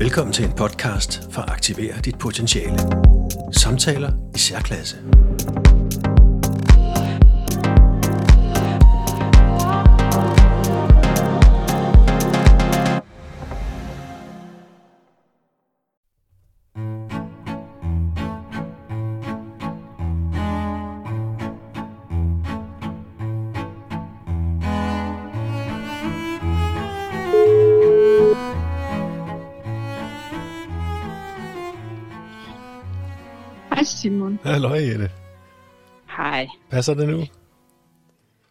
Velkommen til en podcast for at aktivere dit potentiale. Samtaler i særklasse. Hallo, Jette. Hej. Passer det nu?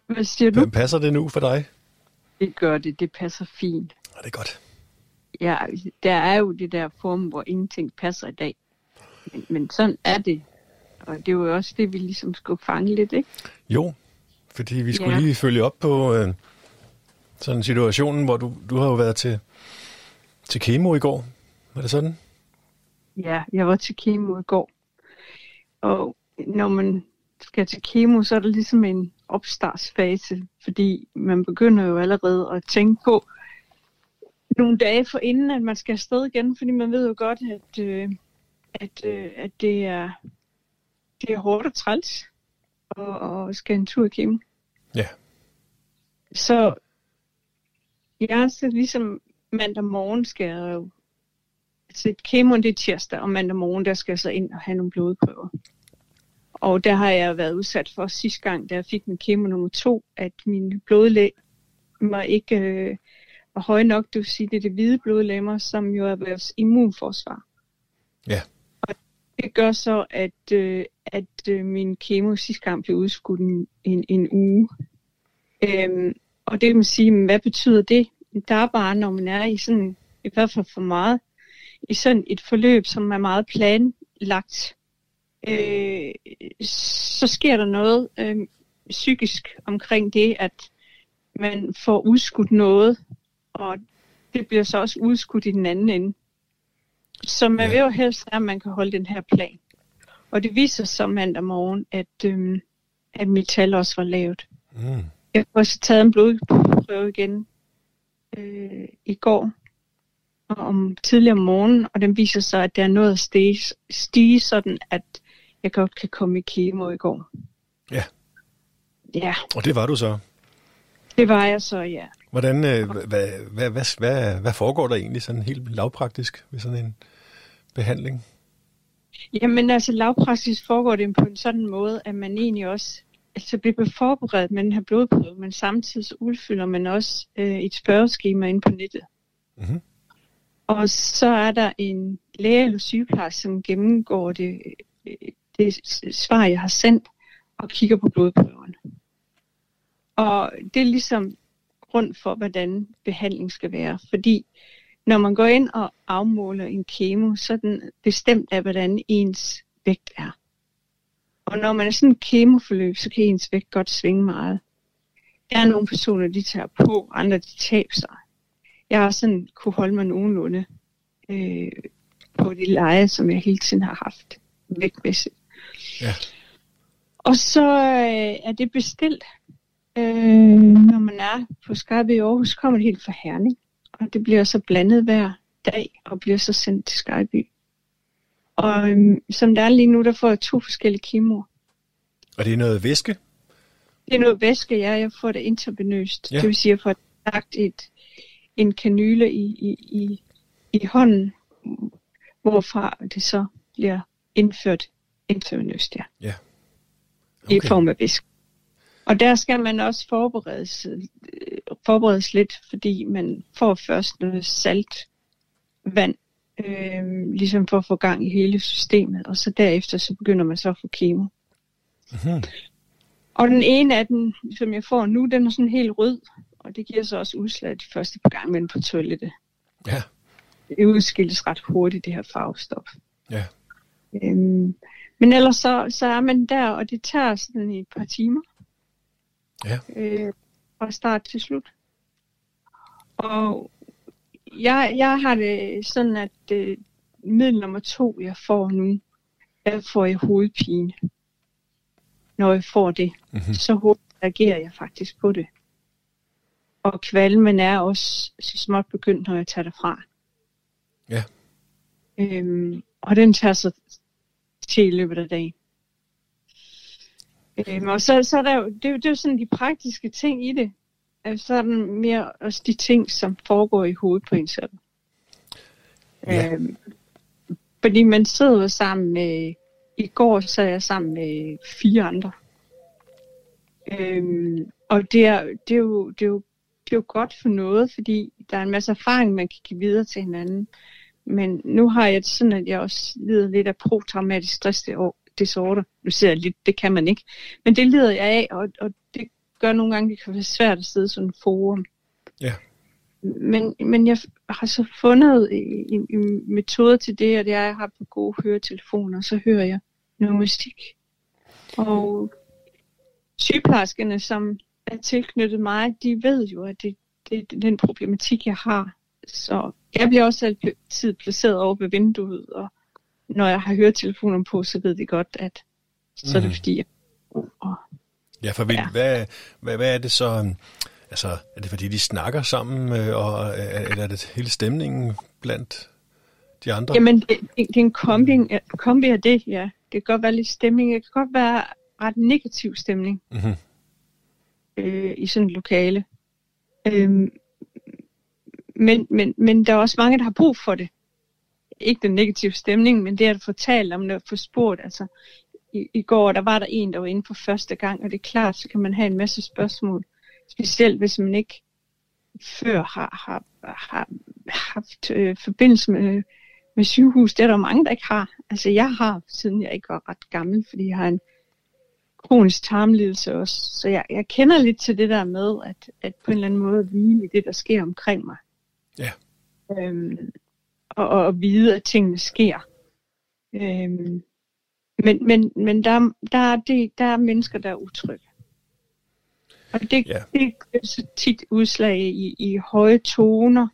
Hvad siger du? Passer det nu for dig? Det gør det. Det passer fint. Ja, det er godt. Ja, der er jo det der form, hvor ingenting passer i dag. Men, men sådan er det. Og det er jo også det, vi ligesom skulle fange lidt, ikke? Jo, fordi vi skulle Ja. lige følge op på øh, sådan situationen, hvor du, du har jo været til, til kemo i går. Var det sådan? Ja, jeg var til kemo i går. Og når man skal til kemo, så er der ligesom en opstartsfase, fordi man begynder jo allerede at tænke på nogle dage for inden, at man skal afsted igen, fordi man ved jo godt, at, øh, at, øh, at det, er, det er hårdt og træls og, og skal en tur i kemo. Ja. Så jeg er så ligesom mandag morgen skal jeg jo Altså, kemoen det er tirsdag, og mandag morgen, der skal jeg så ind og have nogle blodprøver. Og der har jeg været udsat for sidste gang, da jeg fik min kemo nummer to, at min blodlæg var ikke øh, var høje nok, det vil sige, det er det hvide blodlemmer, som jo er vores immunforsvar. Ja. Og det gør så, at, øh, at øh, min kemo sidste gang blev udskudt en, en, en uge. Øhm, og det vil man sige, hvad betyder det? Der er bare, når man er i sådan, i hvert fald for meget, i sådan et forløb, som er meget planlagt, øh, så sker der noget øh, psykisk omkring det, at man får udskudt noget, og det bliver så også udskudt i den anden ende. Så man Ja. vil jo helst, at man kan holde den her plan. Og det viser sig mandag morgen, at, øh, at mit tal også var lavt. Mm. Jeg har også taget en blodprøve igen øh, i går om tidligere om morgenen, og den viser sig, at der er noget at stige, stige sådan, at jeg godt kan komme i kemo i går. Ja. Ja, Og det var du så. det var jeg så, ja. Hvordan, øh, hvad, hvad, hvad, hvad, hvad, foregår der egentlig sådan helt lavpraktisk ved sådan en behandling? Jamen altså, lavpraktisk foregår det på en sådan måde, at man egentlig også altså, bliver forberedt med den her blodprøve, men samtidig udfylder man også øh, et spørgeskema inde på nettet. Mhm. Og så er der en læge eller sygeplejerske, som gennemgår det, det svar, jeg har sendt, og kigger på blodprøverne. Og det er ligesom grund for, hvordan behandling skal være. Fordi når man går ind og afmåler en kemo, så er den bestemt af, hvordan ens vægt er. Og når man er sådan en kemoforløb, så kan ens vægt godt svinge meget. Der er nogle personer, de tager på, andre de taber sig. Jeg har sådan kunne holde mig nogenlunde øh, på de leje, som jeg hele tiden har haft vægtmæssigt. Ja. Og så øh, er det bestilt, øh, når man er på Skype i Aarhus, kommer det helt fra Herning. Og det bliver så blandet hver dag og bliver så sendt til Skyby. Og øhm, som der er lige nu, der får jeg to forskellige kemoer. Og det er noget væske? Det er noget væske, ja, jeg får det intravenøst. Ja. Det vil sige, at jeg får lagt et, en kanyle i, i, i, i hånden, hvorfra det så bliver indført intravenøst, ja. Ja. Okay. I form af væske. Og der skal man også forberedes, øh, forberedes lidt, fordi man får først noget salt vand, øh, ligesom for at få gang i hele systemet, og så derefter så begynder man så at få kemo. Mhm. Og den ene af dem, som jeg får nu, den er sådan helt rød, og det giver så også udslag de første par gange, men på toilettet. Ja. Det udskilles ret hurtigt, det her farvestof. Ja. Øhm, men ellers så, så er man der, og det tager sådan et par timer. Ja. Øh, fra start til slut. Og jeg, jeg har det sådan, at øh, middel nummer to, jeg får nu, der får jeg hovedpine. Når jeg får det, Mhm. så reagerer jeg faktisk på det. Og kvalmen er også så småt begyndt, når jeg tager det fra. Ja. Øhm, og den tager så til i løbet af dagen. Øhm, og så, så er der jo, det, er jo- det er jo sådan de praktiske ting i det. Altså, så er der mere også de ting, som foregår i hovedet på en selv. Ja. Øhm, fordi man sidder jo sammen med, i går så er jeg sammen med fire andre. Øhm, og det er, det, er jo, det, er jo, jo godt for noget, fordi der er en masse erfaring, man kan give videre til hinanden. Men nu har jeg det sådan, at jeg også lider lidt af posttraumatisk stress disorder. Nu siger jeg lidt, det kan man ikke. Men det lider jeg af, og, og det gør nogle gange, det kan være svært at sidde i sådan en forum. Ja. Men, men jeg har så fundet en, en metode til det, og det er, at jeg har på gode høretelefoner, så hører jeg noget musik. Og sygeplejerskerne, som er tilknyttet mig, de ved jo, at det, det er den problematik, jeg har. Så jeg bliver også altid placeret over ved vinduet, og når jeg har høretelefoner på, så ved de godt, at så er det Mhm. fordi, jeg og Ja, for Ja. Hvad, hvad, hvad er det så? Altså, er det fordi, de snakker sammen, øh, og er, eller er det hele stemningen blandt de andre? Jamen, det, det, det er en kombi, kombi af det, ja. Det kan godt være lidt stemning. Det kan godt være ret negativ stemning Mm-hmm øh, i sådan et lokale. Øh, men, men, men der er også mange, der har brug for det. Ikke den negative stemning, men det at få talt om det og få spurgt. Altså, i, I går der var der en, der var inde for første gang, og det er klart, så kan man have en masse spørgsmål. Specielt hvis man ikke før har, har, har haft øh, forbindelse med, med sygehus. Det er der mange, der ikke har. Altså jeg har, siden jeg ikke var ret gammel, fordi jeg har en kronisk tarmlidelse også. Så jeg, jeg kender lidt til det der med, at, at på en eller anden måde hvile i det, der sker omkring mig. Ja. Øhm, og, og vide, at tingene sker. Øhm, men men, men der, der, er det, der er mennesker, der er utrygge. Og det, Ja. det er så tit udslag i, i høje toner.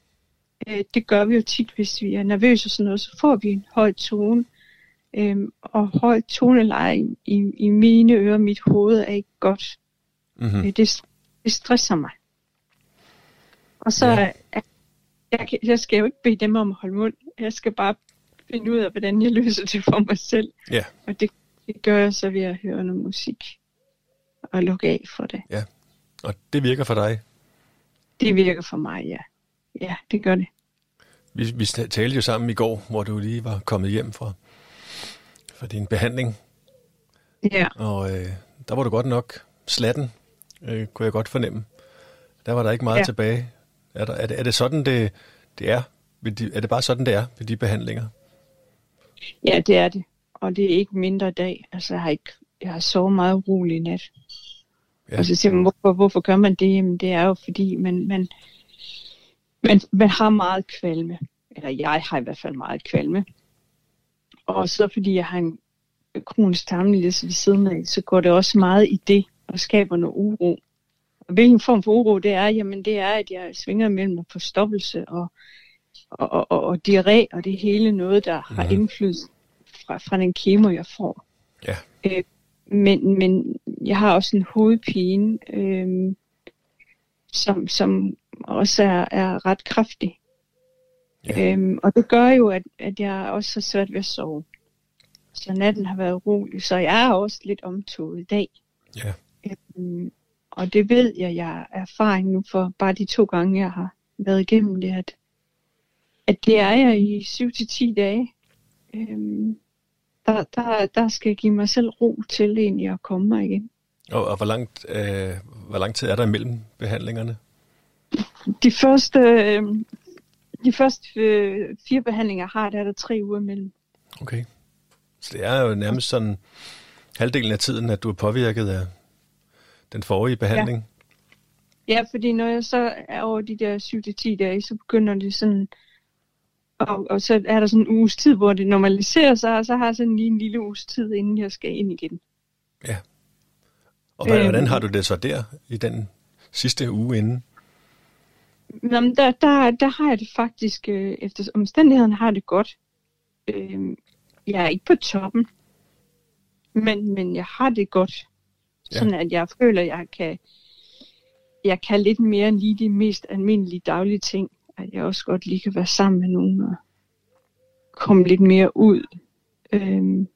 Øh, det gør vi jo tit, hvis vi er nervøse og sådan noget, så får vi en høj tone. Øhm, og høj toneleje i, i, i mine ører, mit hoved er ikke godt. Mm-hmm. Øh, det, det stresser mig. Og så Ja. ja. jeg, jeg, jeg skal jo ikke bede dem om at holde mund. Jeg skal bare finde ud af, hvordan jeg løser det for mig selv. Ja. Og det, det gør jeg så ved at høre noget musik og lukke af for det. Og det virker for dig? Det virker for mig, ja. Ja, det gør det. Vi, vi talte jo sammen i går, hvor du lige var kommet hjem fra, fra din behandling, Ja, og øh, der var du godt nok slatten, øh, kunne jeg godt fornemme. Der var der ikke meget ja. Tilbage. Er, der, er, det, er det sådan, det, det er? Er det bare sådan, det er ved de behandlinger? ja, det er det. Og det er ikke mindre dag. Altså, jeg har, ikke, jeg har sovet meget urolig i nat. Ja. Og så siger man, hvorfor, hvorfor gør man det? Jamen, det er jo fordi, man, man, man, man har meget kvalme. Eller jeg har i hvert fald meget kvalme. Og så fordi jeg har en kronisk tarmlidelse ved siden af, så går det også meget i det og skaber noget uro. Og hvilken form for uro det er? Jamen det er, at jeg svinger mellem forstoppelse og, og, og, og, og diarré, og det hele noget, der har Mhm. indflydelse fra, fra den kemo, jeg får. Ja. Øh, men, men jeg har også en hovedpine, øh, som, som også er, er ret kraftig. Ja. Øhm, og det gør jo, at, at jeg også har svært ved at sove. Så natten har været rolig, så jeg er også lidt omtoget i dag. Ja. Øhm, og det ved jeg, jeg er erfaring nu for bare de to gange, jeg har været igennem det, at, at det er jeg i 7-10 dage. Øhm, der, der, der skal jeg give mig selv ro til egentlig at komme mig igen. Og, og hvor, langt, øh, hvor lang tid er der imellem behandlingerne? De første, øh, de første øh, fire behandlinger, har, der er der tre uger imellem. Okay. Så det er jo nærmest sådan halvdelen af tiden, at du er påvirket af den forrige behandling. Ja, fordi når jeg så er over de der 7-10 dage, så begynder det sådan, og, og så er der sådan en uges tid, hvor det normaliserer sig, og så har jeg sådan lige en lille uges tid, inden jeg skal ind igen. Og hvad, Øhm. hvordan har du det så der i den sidste uge inden? Nå, men der, der, der har jeg det faktisk, øh, efter omstændighederne har det godt. Øh, jeg er ikke på toppen, men, men jeg har det godt. Ja. Sådan at jeg føler, at jeg kan, jeg kan lidt mere end lige de mest almindelige daglige ting. At jeg også godt lige kan være sammen med nogen og, komme lidt mere ud. Øhm,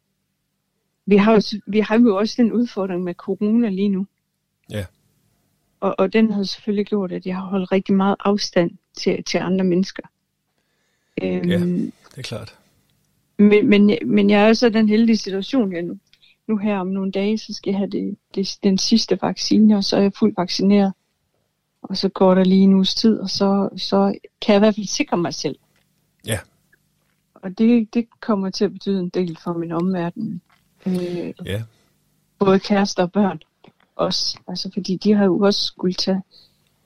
vi, har jo, vi har jo også den udfordring med corona lige nu. Ja. Og, og den har selvfølgelig gjort, at jeg har holdt rigtig meget afstand til, til andre mennesker. Øhm, ja, det er klart. Men, men, men jeg er i den heldige situation, jeg nu, nu her om nogle dage, så skal jeg have det, det, den sidste vaccine, og så er jeg fuldt vaccineret. Og så går der lige en uges tid, og så, så kan jeg i hvert fald sikre mig selv. Ja. Og det, det kommer til at betyde en del for min omverden. Øh, ja. Både kærester og børn også. Altså, fordi de har jo også skulle tage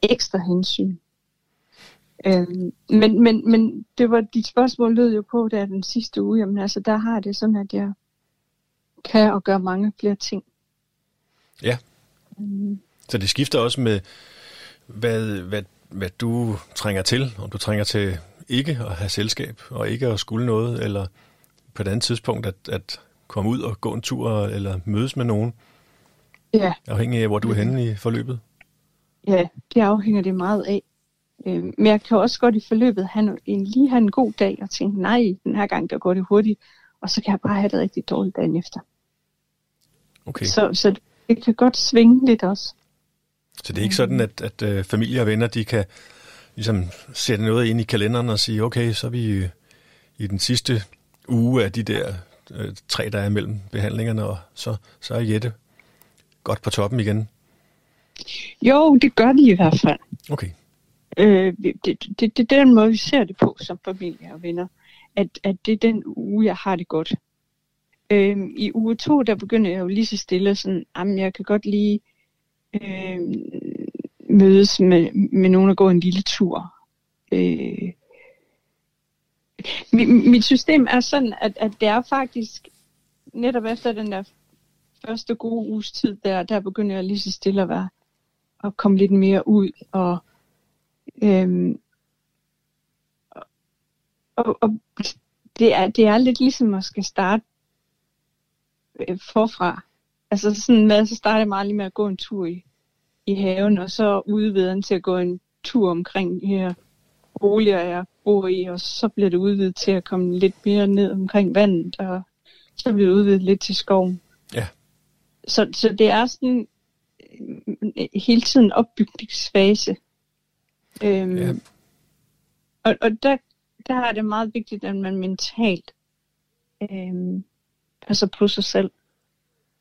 ekstra hensyn. Øh, men, men, men det var dit spørgsmål lød jo på der den sidste uge. Jamen altså, der har det sådan, at jeg kan og gøre mange flere ting. Ja. Mm. Så det skifter også med, hvad, hvad, hvad du trænger til, om du trænger til ikke at have selskab, og ikke at skulle noget, eller på et andet tidspunkt at, at komme ud og gå en tur, eller mødes med nogen. Ja. Afhængig af, hvor du er henne i forløbet. Ja, det afhænger det meget af. Øh, men jeg kan også godt i forløbet have en, lige have en god dag og tænke, nej, den her gang der går det hurtigt, og så kan jeg bare have det rigtig dårligt dagen efter. Okay. Så, så det kan godt svinge lidt også. Så det er ikke sådan, at, at uh, familie og venner, de kan ligesom sætte noget ind i kalenderen og sige, okay, så er vi i den sidste uge af de der uh, tre, der er mellem behandlingerne, og så, så er Jette godt på toppen igen? Jo, det gør de i hvert fald. Okay. Øh, det, det, det, det er den måde, vi ser det på som familie og venner. At, at det er den uge, jeg har det godt. Øh, I uge to, der begynder jeg jo lige så stille sådan, jamen jeg kan godt lige øh, mødes med, med nogen og gå en lille tur. Øh, mit, mit system er sådan, at, at det er faktisk netop efter den der første gode uges tid, der, der begynder jeg lige så stille at være at komme lidt mere ud og øhm, og, og det, er, det er lidt ligesom at skal starte øh, forfra. Altså sådan med, så starter jeg meget lige med at gå en tur i, i haven, og så udvider den til at gå en tur omkring de her boliger, jeg bor i, og så bliver det udvidet til at komme lidt mere ned omkring vandet, og så bliver det udvidet lidt til skoven. Ja. Så, så det er sådan øh, hele tiden opbygningsfase. Øhm, ja. Og, og der, der er det meget vigtigt, at man mentalt øhm, passer på sig selv.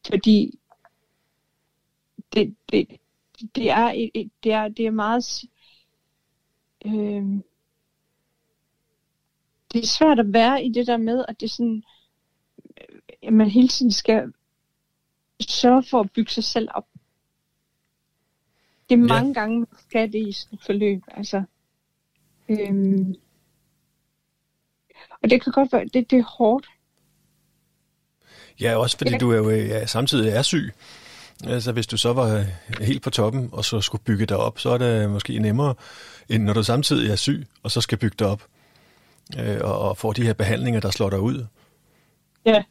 Fordi det, det, det, er, det, er, det er meget... Øhm, det er svært at være i det der med, at det er sådan, at man hele tiden skal sørge for at bygge sig selv op. Det er mange ja. gange, man skal det i sådan et forløb. Altså, øhm, og det kan godt være, det, det er hårdt. Ja, også fordi ja. du er jo ja, samtidig er syg. Altså hvis du så var helt på toppen, og så skulle bygge dig op, så er det måske nemmere, end når du samtidig er syg, og så skal bygge dig op, øh, og, og får de her behandlinger, der slår dig ud. Ja,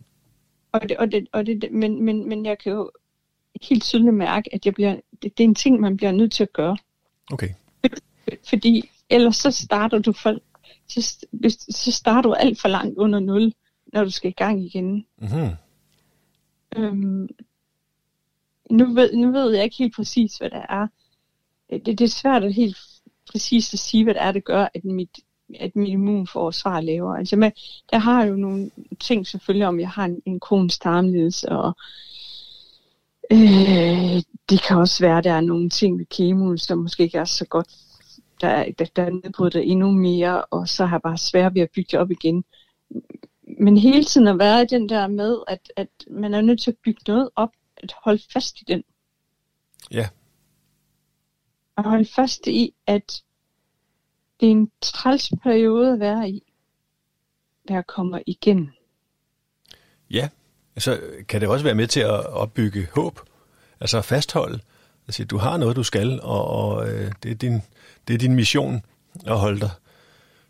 og det, og det, og det, men, men, men jeg kan jo helt tydeligt mærke, at jeg bliver, det, det er en ting, man bliver nødt til at gøre. Okay. Fordi ellers så starter du for, så, så starter du alt for langt under nul, når du skal i gang igen. Mm-hmm. Øhm, nu, ved, nu ved jeg ikke helt præcis, hvad det er. Det, det er svært at helt præcis at sige, hvad det er, det gør, at mit, at min immunforsvar er lavere. Altså, med, der har jo nogle ting selvfølgelig, om jeg har en, en kronisk tarmlidelse, og øh, det kan også være, at der er nogle ting ved kemoen, som måske ikke er så godt, der, der, der er nedbryder endnu mere, og så har jeg bare svært ved at bygge det op igen. Men hele tiden at være i den der med, at, at man er nødt til at bygge noget op, at holde fast i den. Ja. At holde fast i, at det er en træls periode at være i, der kommer igen. Ja, så kan det også være med til at opbygge håb, altså at fastholde. Altså, du har noget, du skal, og, og øh, det, er din, det er din mission at holde dig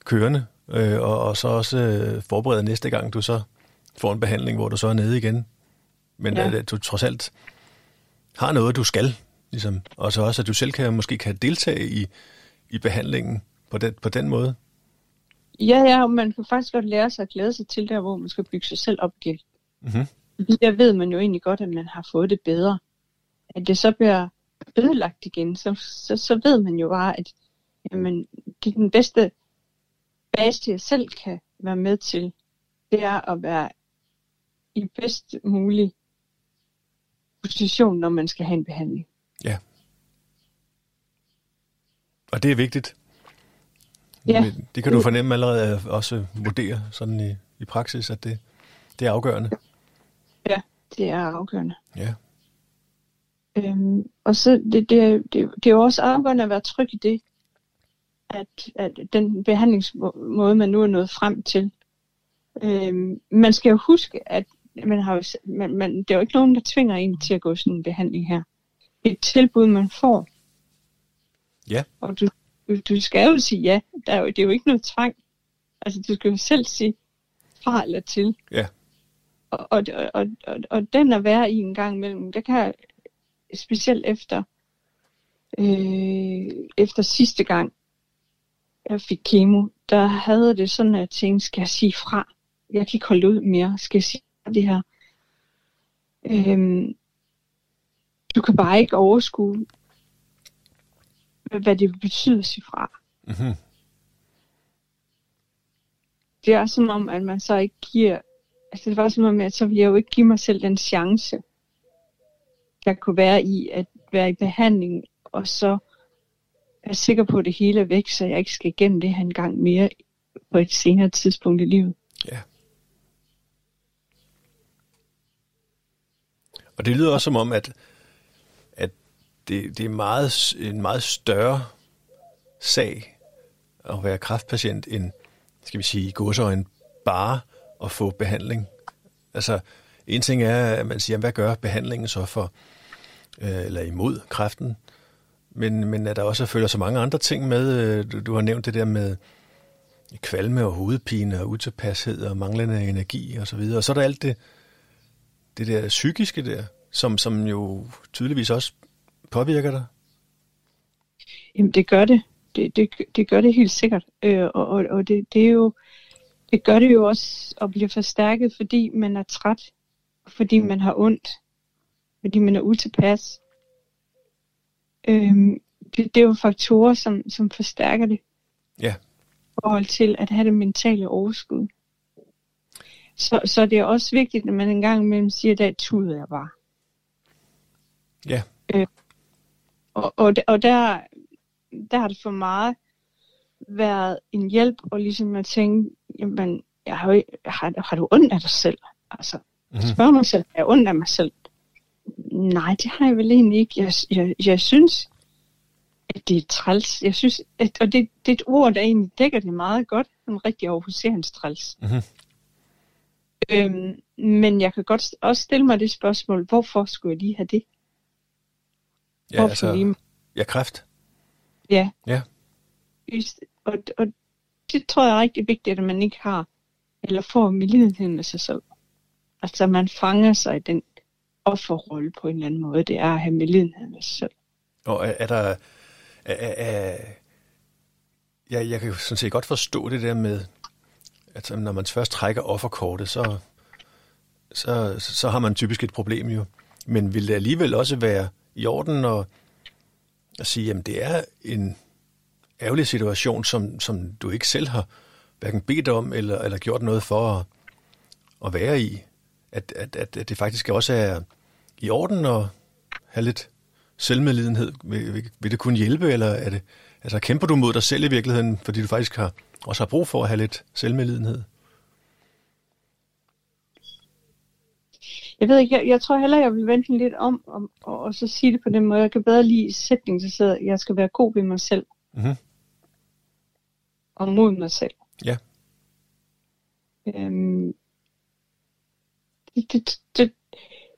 kørende, øh, og, og så også øh, forberede næste gang, du så får en behandling, hvor du så er nede igen. Men ja. at du trods alt har noget, du skal, ligesom, og så også, at du selv kan måske kan deltage i, i behandlingen på den, på den måde. Ja, ja, og man kan faktisk godt lære sig at glæde sig til der, hvor man skal bygge sig selv op igen. Mm-hmm. Der ved man jo egentlig godt, at man har fået det bedre. At det så bliver ødelagt igen, så, så, så ved man jo bare, at jamen, det er den bedste base, jeg selv kan være med til. Det er at være i bedst mulig position, når man skal have en behandling. Ja. Og det er vigtigt. Ja. Men Det kan du fornemme allerede også vurdere sådan i, i praksis, at det, det er afgørende. Ja, det er afgørende. Ja. Øhm, og så det, det, det, det er jo også afgørende at være tryg i det, at, at den behandlingsmåde, man nu er nået frem til. Øhm, man skal jo huske, at man har jo, man, man, det er jo ikke nogen, der tvinger en til at gå sådan en behandling her. Det er et tilbud, man får. Ja. Og du, du, du skal jo sige ja. Der er jo, det er jo ikke noget tvang. Altså, du skal jo selv sige fra eller til. Ja. Og, og, og, og, og den at være i en gang imellem, der kan specielt efter øh, efter sidste gang jeg fik kemo, der havde det sådan, at jeg tænkte, skal jeg sige fra? Jeg kan ikke holde ud mere. Skal jeg sige det her? Øhm, du kan bare ikke overskue, hvad det betyder at sige fra. Mm-hmm. Det er som om, at man så ikke giver, altså det var som om, at så vil jeg jo ikke give mig selv den chance, der kunne være i at være i behandling, og så være sikker på, at det hele er væk, så jeg ikke skal igennem det her en gang mere på et senere tidspunkt i livet. Ja. Og det lyder også som om, at det, det er meget, en meget større sag at være kræftpatient, end, skal vi sige, i godsøjen bare at få behandling. Altså, en ting er, at man siger, hvad gør behandlingen så for, øh, eller imod kræften? Men, men at der også følger så mange andre ting med. Øh, du, du har nævnt det der med kvalme og hovedpine og utilpashed og manglende energi og så videre. Og så er der alt det, det der psykiske der, som, som jo tydeligvis også påvirker dig. Jamen det gør det. Det, det, det gør det helt sikkert. Øh, og og, og det, det, er jo, det gør det jo også at blive forstærket, fordi man er træt, fordi man har ondt, fordi man er utilpas. Øhm, det, det er jo faktorer, som, som forstærker det. Ja. I forhold til at have det mentale overskud. Så, så det er også vigtigt, at man en gang imellem siger, at der tuder jeg bare. Ja. Øh, og, og, og der, der har det for meget været en hjælp, og ligesom at tænke, jamen, jeg har, jo har, har du ondt af dig selv? Altså, Mhm. spørg mig selv, er jeg ondt af mig selv? Nej, det har jeg vel egentlig ikke. Jeg, jeg, jeg synes, at det er træls. Jeg synes, at, og det, det er et ord, der egentlig dækker det meget godt. En rigtig aarhusiansk træls. Mhm. Øhm, men jeg kan godt også stille mig det spørgsmål, hvorfor skulle jeg lige have det? Ja, altså, ja, kræft. Ja. Ja. Og, og det tror jeg er rigtig vigtigt, at man ikke har, eller får medlidenhed med sig selv. Altså, man fanger sig i den offerrolle på en eller anden måde. Det er at have medlidenhed med sig selv. Og er, er der... Er, er, ja, jeg kan sådan set godt forstå det der med, at når man først trækker offerkortet, så, så, så har man typisk et problem jo. Men vil det alligevel også være i orden at, at sige, at det er en ærgerlig situation, som, som du ikke selv har hverken bedt om eller, eller gjort noget for at, at være i? At, at, at, at det faktisk også er i orden at have lidt selvmedlidenhed? Vil, vil, vil det kunne hjælpe, eller er det, altså, kæmper du mod dig selv i virkeligheden, fordi du faktisk har, også har brug for at have lidt selvmedlidenhed? Jeg ved ikke, jeg, jeg tror heller, jeg vil vente lidt om, om og, og så sige det på den måde. Jeg kan bedre lide sætningen, der sidder, jeg skal være god ved mig selv. Mhm. Og mod mig selv. Ja. Øhm, det, det, det,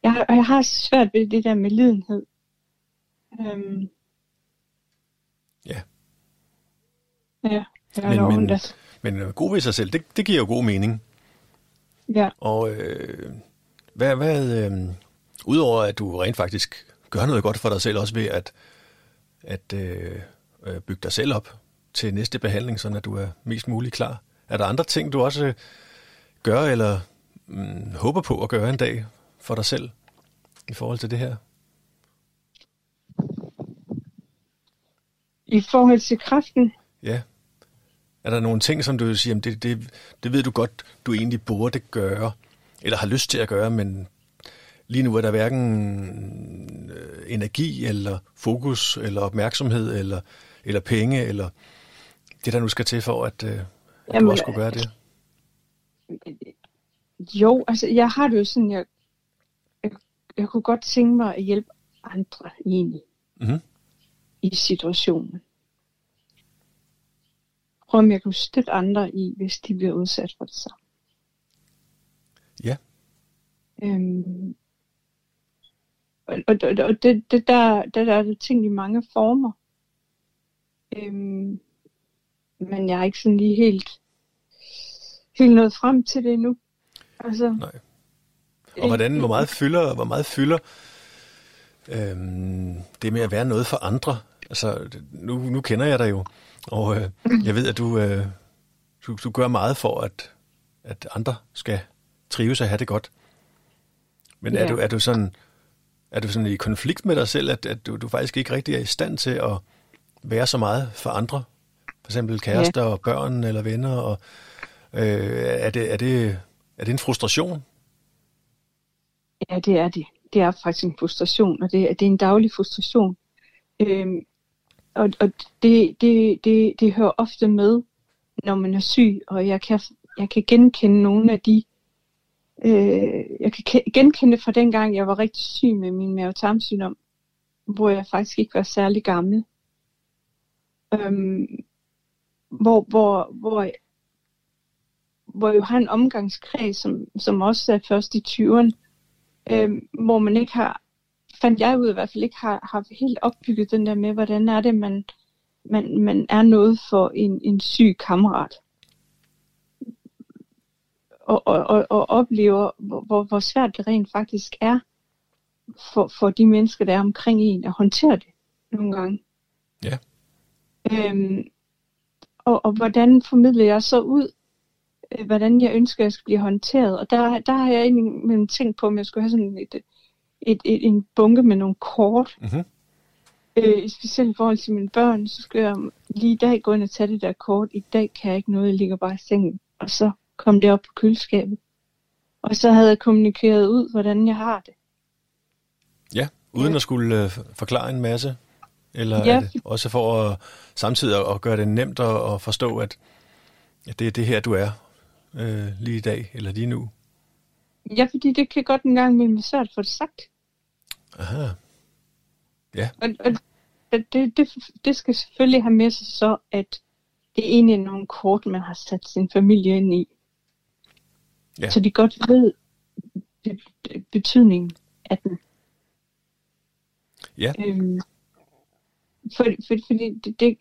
jeg, har- jeg har svært ved det der med lidenhed. Øhm, Ja. Ja, jeg Men- men- Men god ved sig selv, det, det giver jo god mening. Ja, Og øh, hvad, hvad øh, udover at du rent faktisk gør noget godt for dig selv, også ved at, at øh, øh, bygge dig selv op til næste behandling, sådan at du er mest muligt klar. Er der andre ting, du også gør, eller mm, håber på at gøre en dag for dig selv i forhold til det her? I forhold til kraften? Ja. Er der nogle ting, som du vil sige, det, det, det ved du godt, du egentlig burde gøre, eller har lyst til at gøre, men lige nu er der hverken øh, energi, eller fokus, eller opmærksomhed, eller, eller penge, eller det, der nu skal til for, at, øh, at Jamen, du også skulle gøre det? Jo, altså jeg har det jo sådan, jeg, jeg, jeg kunne godt tænke mig at hjælpe andre egentlig mm-hmm. i situationen. Prøv om jeg kunne støtte andre i, hvis de bliver udsat for det samme. Ja. Øhm, og og, og det, det der, det der er det ting i mange former. Øhm, men jeg er ikke sådan lige helt, helt nået frem til det endnu. Altså, Nej. Og hvordan, hvor meget fylder, hvor meget fylder øhm, det med at være noget for andre? Altså, nu, nu kender jeg dig jo, og øh, jeg ved, at du, øh, du, du gør meget for, at, at andre skal trives og have det godt. Men ja. er, du, er du sådan er du sådan i konflikt med dig selv, at, at du, du faktisk ikke rigtig er i stand til at være så meget for andre? For eksempel kærester ja. og børn eller venner. Og, øh, er, det, er, det, er det en frustration? Ja, det er det. Det er faktisk en frustration, og det, det er en daglig frustration. Øhm, og og det, det, det, det hører ofte med, når man er syg, og jeg kan, jeg kan genkende nogle af de Øh, jeg kan genkende fra dengang, jeg var rigtig syg med min mavetarmsygdom, hvor jeg faktisk ikke var særlig gammel. Øhm, hvor, hvor, hvor, hvor jeg har en omgangskreds, som, som også er først i 20'erne, øhm, hvor man ikke har, fandt jeg ud i hvert fald ikke, har, har helt opbygget den der med, hvordan er det, man, man, man er noget for en, en syg kammerat og, og, og oplever, hvor, hvor svært det rent faktisk er for, for de mennesker, der er omkring en, at håndtere det nogle gange. Ja. Øhm, og, og hvordan formidler jeg så ud, øh, hvordan jeg ønsker, at jeg skal blive håndteret. Og der, der har jeg egentlig tænkt på, om jeg skulle have sådan et, et, et, et, en bunke med nogle kort. Mm-hmm. Øh, specielt i forhold til mine børn, så skal jeg lige i dag gå ind og tage det der kort. I dag kan jeg ikke noget, jeg ligger bare i sengen. Og så kom det op på køleskabet. Og så havde jeg kommunikeret ud, hvordan jeg har det. Ja, uden ja. at skulle uh, forklare en masse? Eller ja. det også for at samtidig at gøre det nemt at, at forstå, at, at det er det her, du er øh, lige i dag, eller lige nu? Ja, fordi det kan godt en gang imellem være svært at få det sagt. Aha. Ja. Og, og det, det, det skal selvfølgelig have med sig så, at det er egentlig nogle kort, man har sat sin familie ind i. Ja. Så de godt ved betydningen af den. Ja. Øhm, for, for, fordi det, det,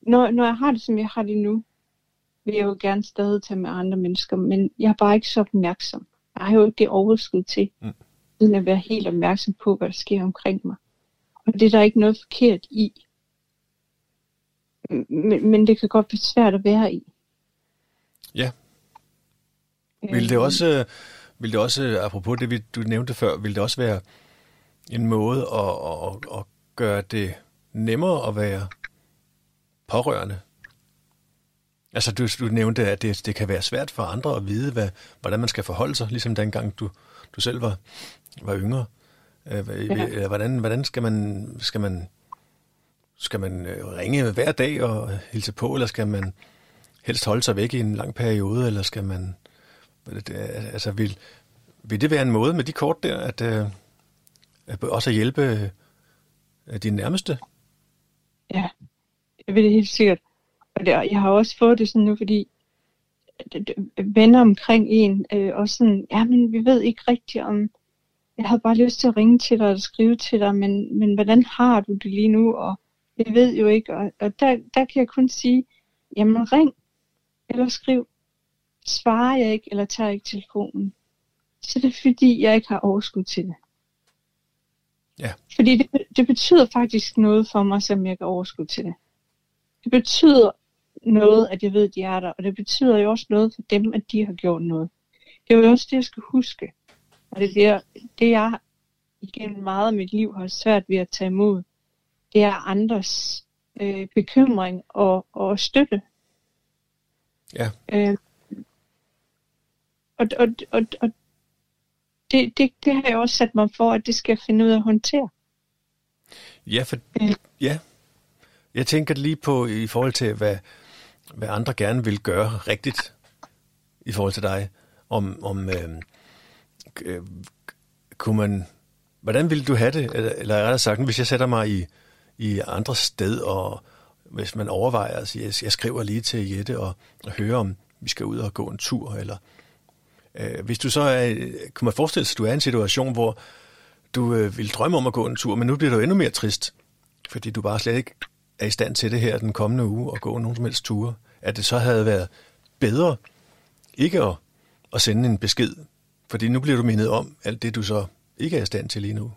når, når jeg har det, som jeg har det nu, vil jeg jo gerne stadig tage med andre mennesker, men jeg er bare ikke så opmærksom. Jeg har jo ikke det overskud til, mm. uden at være helt opmærksom på, hvad der sker omkring mig. Og det er der ikke noget forkert i. Men, men det kan godt blive svært at være i. Ja, vil det også, vil det også apropos det, du nævnte før, vil det også være en måde at, at, at gøre det nemmere at være pårørende? Altså, du, du nævnte, at det, det kan være svært for andre at vide, hvad, hvordan man skal forholde sig, ligesom dengang du, du selv var, var yngre. Øh, ja. Hvordan, hvordan skal man, skal man skal man øh, ringe hver dag og hilse på, eller skal man helst holde sig væk i en lang periode, eller skal man Altså, vil, vil det være en måde med de kort der, at, øh, at også at hjælpe øh, dine nærmeste? Ja, jeg vil det helt sikkert. Og det, jeg har også fået det sådan nu, fordi venner omkring en, øh, og sådan, ja, men vi ved ikke rigtigt om, jeg havde bare lyst til at ringe til dig og skrive til dig, men, men hvordan har du det lige nu? Og jeg ved jo ikke, og, og der, der kan jeg kun sige, jamen ring, eller skriv, svarer jeg ikke, eller tager ikke telefonen, så det er fordi, jeg ikke har overskud til det. Ja. Fordi det, det betyder faktisk noget for mig, som jeg ikke har overskud til det. Det betyder noget, at jeg ved, at de er der. Og det betyder jo også noget for dem, at de har gjort noget. Det er jo også det, jeg skal huske. Og det, er det jeg igennem meget af mit liv har svært ved at tage imod, det er andres øh, bekymring og, og støtte. Ja. Øh, og og, og, og det, det, det har jeg også sat mig for, at det skal jeg finde ud af at håndtere. Ja, for, ja. Jeg tænker lige på i forhold til, hvad, hvad andre gerne vil gøre rigtigt i forhold til dig. Om, om øh, øh, kunne man, hvordan ville du have det? Eller, eller rettere sagt, hvis jeg sætter mig i, i andre sted, og hvis man overvejer at sige, jeg skriver lige til Jette og, og hører, om vi skal ud og gå en tur, eller øh, hvis du så er, kunne man forestille sig, at du er i en situation, hvor du øh, vil drømme om at gå en tur, men nu bliver du endnu mere trist, fordi du bare slet ikke er i stand til det her den kommende uge og gå nogen som helst ture, at det så havde været bedre ikke at, at sende en besked, fordi nu bliver du mindet om alt det, du så ikke er i stand til lige nu.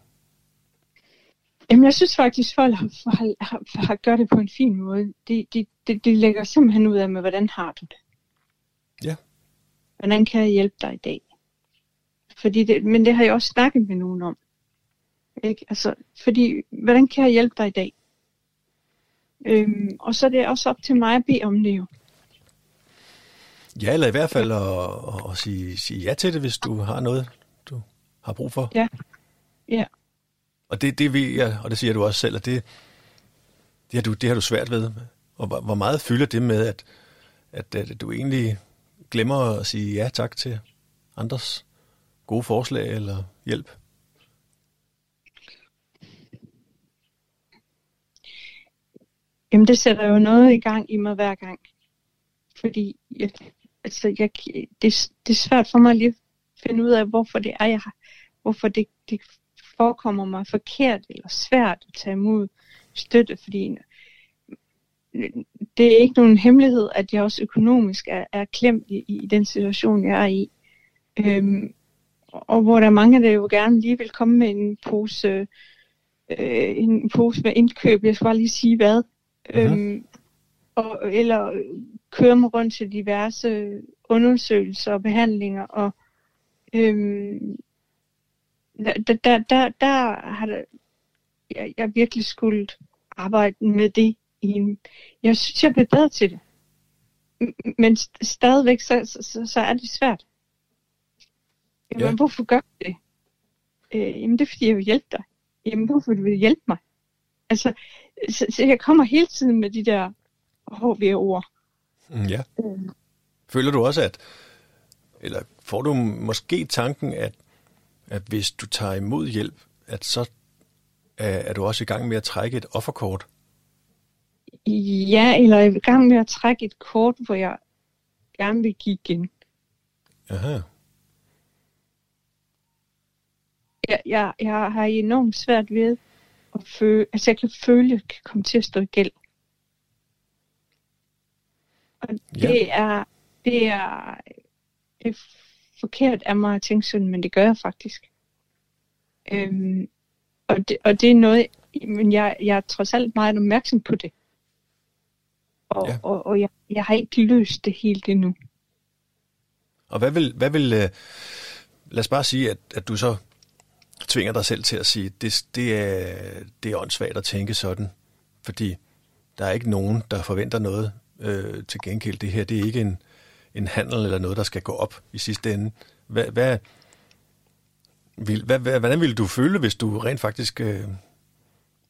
Jamen, jeg synes faktisk, folk har, har, har, har gjort det på en fin måde. De, de, de, de lægger simpelthen ud af med, hvordan har du det? Ja. Hvordan kan jeg hjælpe dig i dag? Fordi det, men det har jeg også snakket med nogen om. Ikke? Altså, fordi, hvordan kan jeg hjælpe dig i dag? Øhm, og så er det også op til mig at bede om det jo. Ja, eller i hvert fald at, at sige, sige ja til det, hvis du har noget, du har brug for. Ja, ja. Og det, det ved jeg, og det siger du også selv, at det, det, har, du, det har du svært ved. Og hvor meget fylder det med, at, at, at du egentlig glemmer at sige ja tak til andres gode forslag eller hjælp? Jamen, det sætter jo noget i gang i mig hver gang. Fordi jeg, altså, jeg, det, det er svært for mig lige at finde ud af, hvorfor det er, jeg har, hvorfor det, det forekommer mig forkert eller svært at tage imod støtte, fordi det er ikke nogen hemmelighed, at jeg også økonomisk er, er klemt i, i den situation, jeg er i. Øhm, og hvor der er mange, der jo gerne lige vil komme med en pose, øh, en pose med indkøb. Jeg skal bare lige sige hvad. Mm-hmm. Øhm, og, eller køre mig rundt til diverse undersøgelser og behandlinger. Og øhm, der, der, der, der har der, jeg, jeg virkelig skulle arbejde med det. I en, jeg synes, jeg bliver bedre til det. Men stadigvæk, så, så, så er det svært. Jamen, ja. hvorfor gør du det? Øh, jamen, det er, fordi jeg vil hjælpe dig. Jamen, hvorfor vil du hjælpe mig? Altså, så, så jeg kommer hele tiden med de der HV-ord. Mm, ja. Øh. Føler du også, at, eller får du måske tanken, at at hvis du tager imod hjælp, at så er, er du også i gang med at trække et offerkort? Ja, eller jeg er i gang med at trække et kort, hvor jeg gerne vil give igen. Aha. Jeg, jeg, jeg har enormt svært ved at føle, altså jeg kan føle, at jeg kan komme til at stå i gæld. Og det ja. er, det er, det er forkert af mig at tænke sådan, men det gør jeg faktisk. Øhm, og, det, og det er noget, men jeg, jeg er trods alt meget opmærksom på det. Og, ja. og, og jeg, jeg har ikke løst det helt endnu. Og hvad vil, hvad vil uh, lad os bare sige, at, at du så tvinger dig selv til at sige, det, det, er, det er åndssvagt at tænke sådan, fordi der er ikke nogen, der forventer noget øh, til gengæld. Det her, det er ikke en, en handel eller noget, der skal gå op i sidste ende. Hvad, hvad, vil, hvad, hvad, hvordan ville du føle, hvis du rent faktisk øh,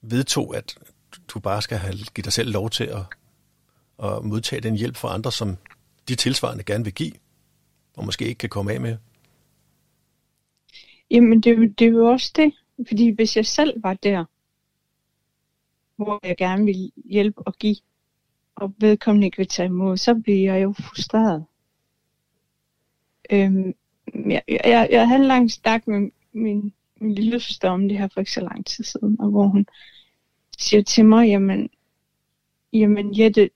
vedtog, at du bare skal have, give dig selv lov til at, at modtage den hjælp fra andre, som de tilsvarende gerne vil give, og måske ikke kan komme af med? Jamen, det, det er jo også det. Fordi hvis jeg selv var der, hvor jeg gerne vil hjælpe og give, og vedkommende ikke vil tage imod, så bliver jeg jo frustreret. Øhm, jeg, jeg, jeg havde en lang snak med min, min lille søster om det her for ikke så lang tid siden, og hvor hun siger til mig, jamen, jamen Jette,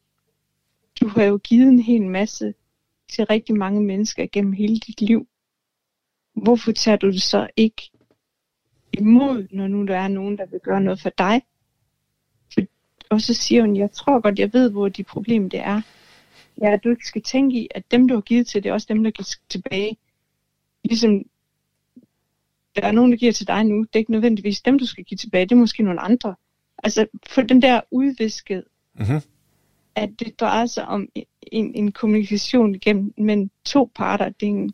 du har jo givet en hel masse til rigtig mange mennesker gennem hele dit liv. Hvorfor tager du det så ikke imod, når nu der er nogen, der vil gøre noget for dig? For, og så siger hun, jeg tror godt, jeg ved, hvor de problem det er. ja, du ikke skal tænke i, at dem, du har givet til, det er også dem, der giver tilbage. Ligesom, der er nogen, der giver til dig nu, det er ikke nødvendigvis dem, du skal give tilbage, det er måske nogle andre. Altså, for den der udvisket, Mm-hmm at det drejer sig om en, en kommunikation igennem mellem to parter. Det er en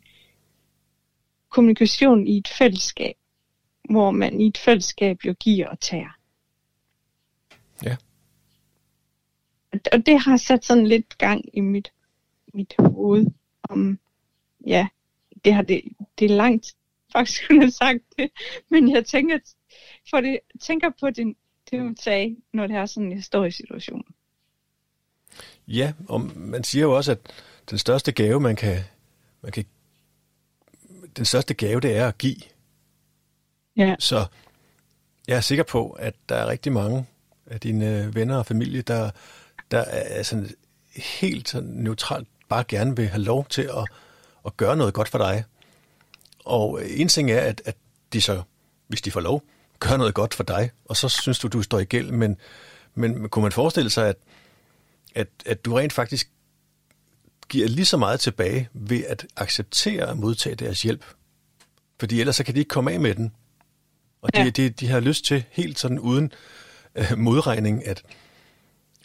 kommunikation i et fællesskab, hvor man i et fællesskab jo giver og tager. Ja. Og- Og det har sat sådan lidt gang i mit, mit hoved om, ja, det har det, det er langt faktisk kunne have sagt det, men jeg tænker, for det, tænker på det, det hun sagde, når det er sådan en historisk situation. Ja, og man siger jo også, at den største gave, man kan, man kan den største gave, det er at give. Ja. Så jeg er sikker på, at der er rigtig mange af dine venner og familie, der, der er sådan helt sådan neutralt bare gerne vil have lov til at, at gøre noget godt for dig. Og en ting er, at, at de så, hvis de får lov, gør noget godt for dig, og så synes du, du står i gæld, men, men kunne man forestille sig, at, at, at du rent faktisk giver lige så meget tilbage ved at acceptere at modtage deres hjælp? Fordi ellers så kan de ikke komme af med den. Og de, Ja. de, de har lyst til helt sådan uden øh, modregning at,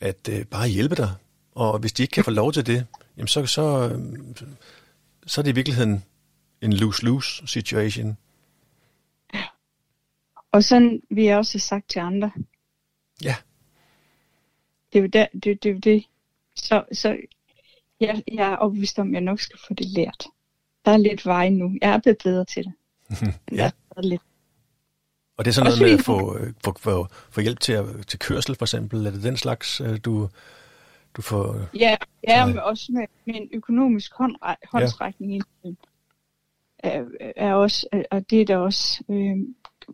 at øh, bare hjælpe dig. Og hvis de ikke kan få lov til det, jamen så, så, øh, så er det i virkeligheden en lose-lose situation. Og sådan vil jeg også have sagt til andre. Ja. Det er jo der, det, det, er jo det. Så, så jeg, jeg er overbevist om, at jeg nok skal få det lært. Der er lidt vej nu. Jeg er blevet bedre til det. Ja. Der er lidt. Og det er sådan noget med at få, øh, få, få, få hjælp til, at, til kørsel, for eksempel. Er det den slags, øh, du, du får... Ja, ja men også med, med en økonomisk håndre, håndsrækning ja. er, er også, og det er der også øh,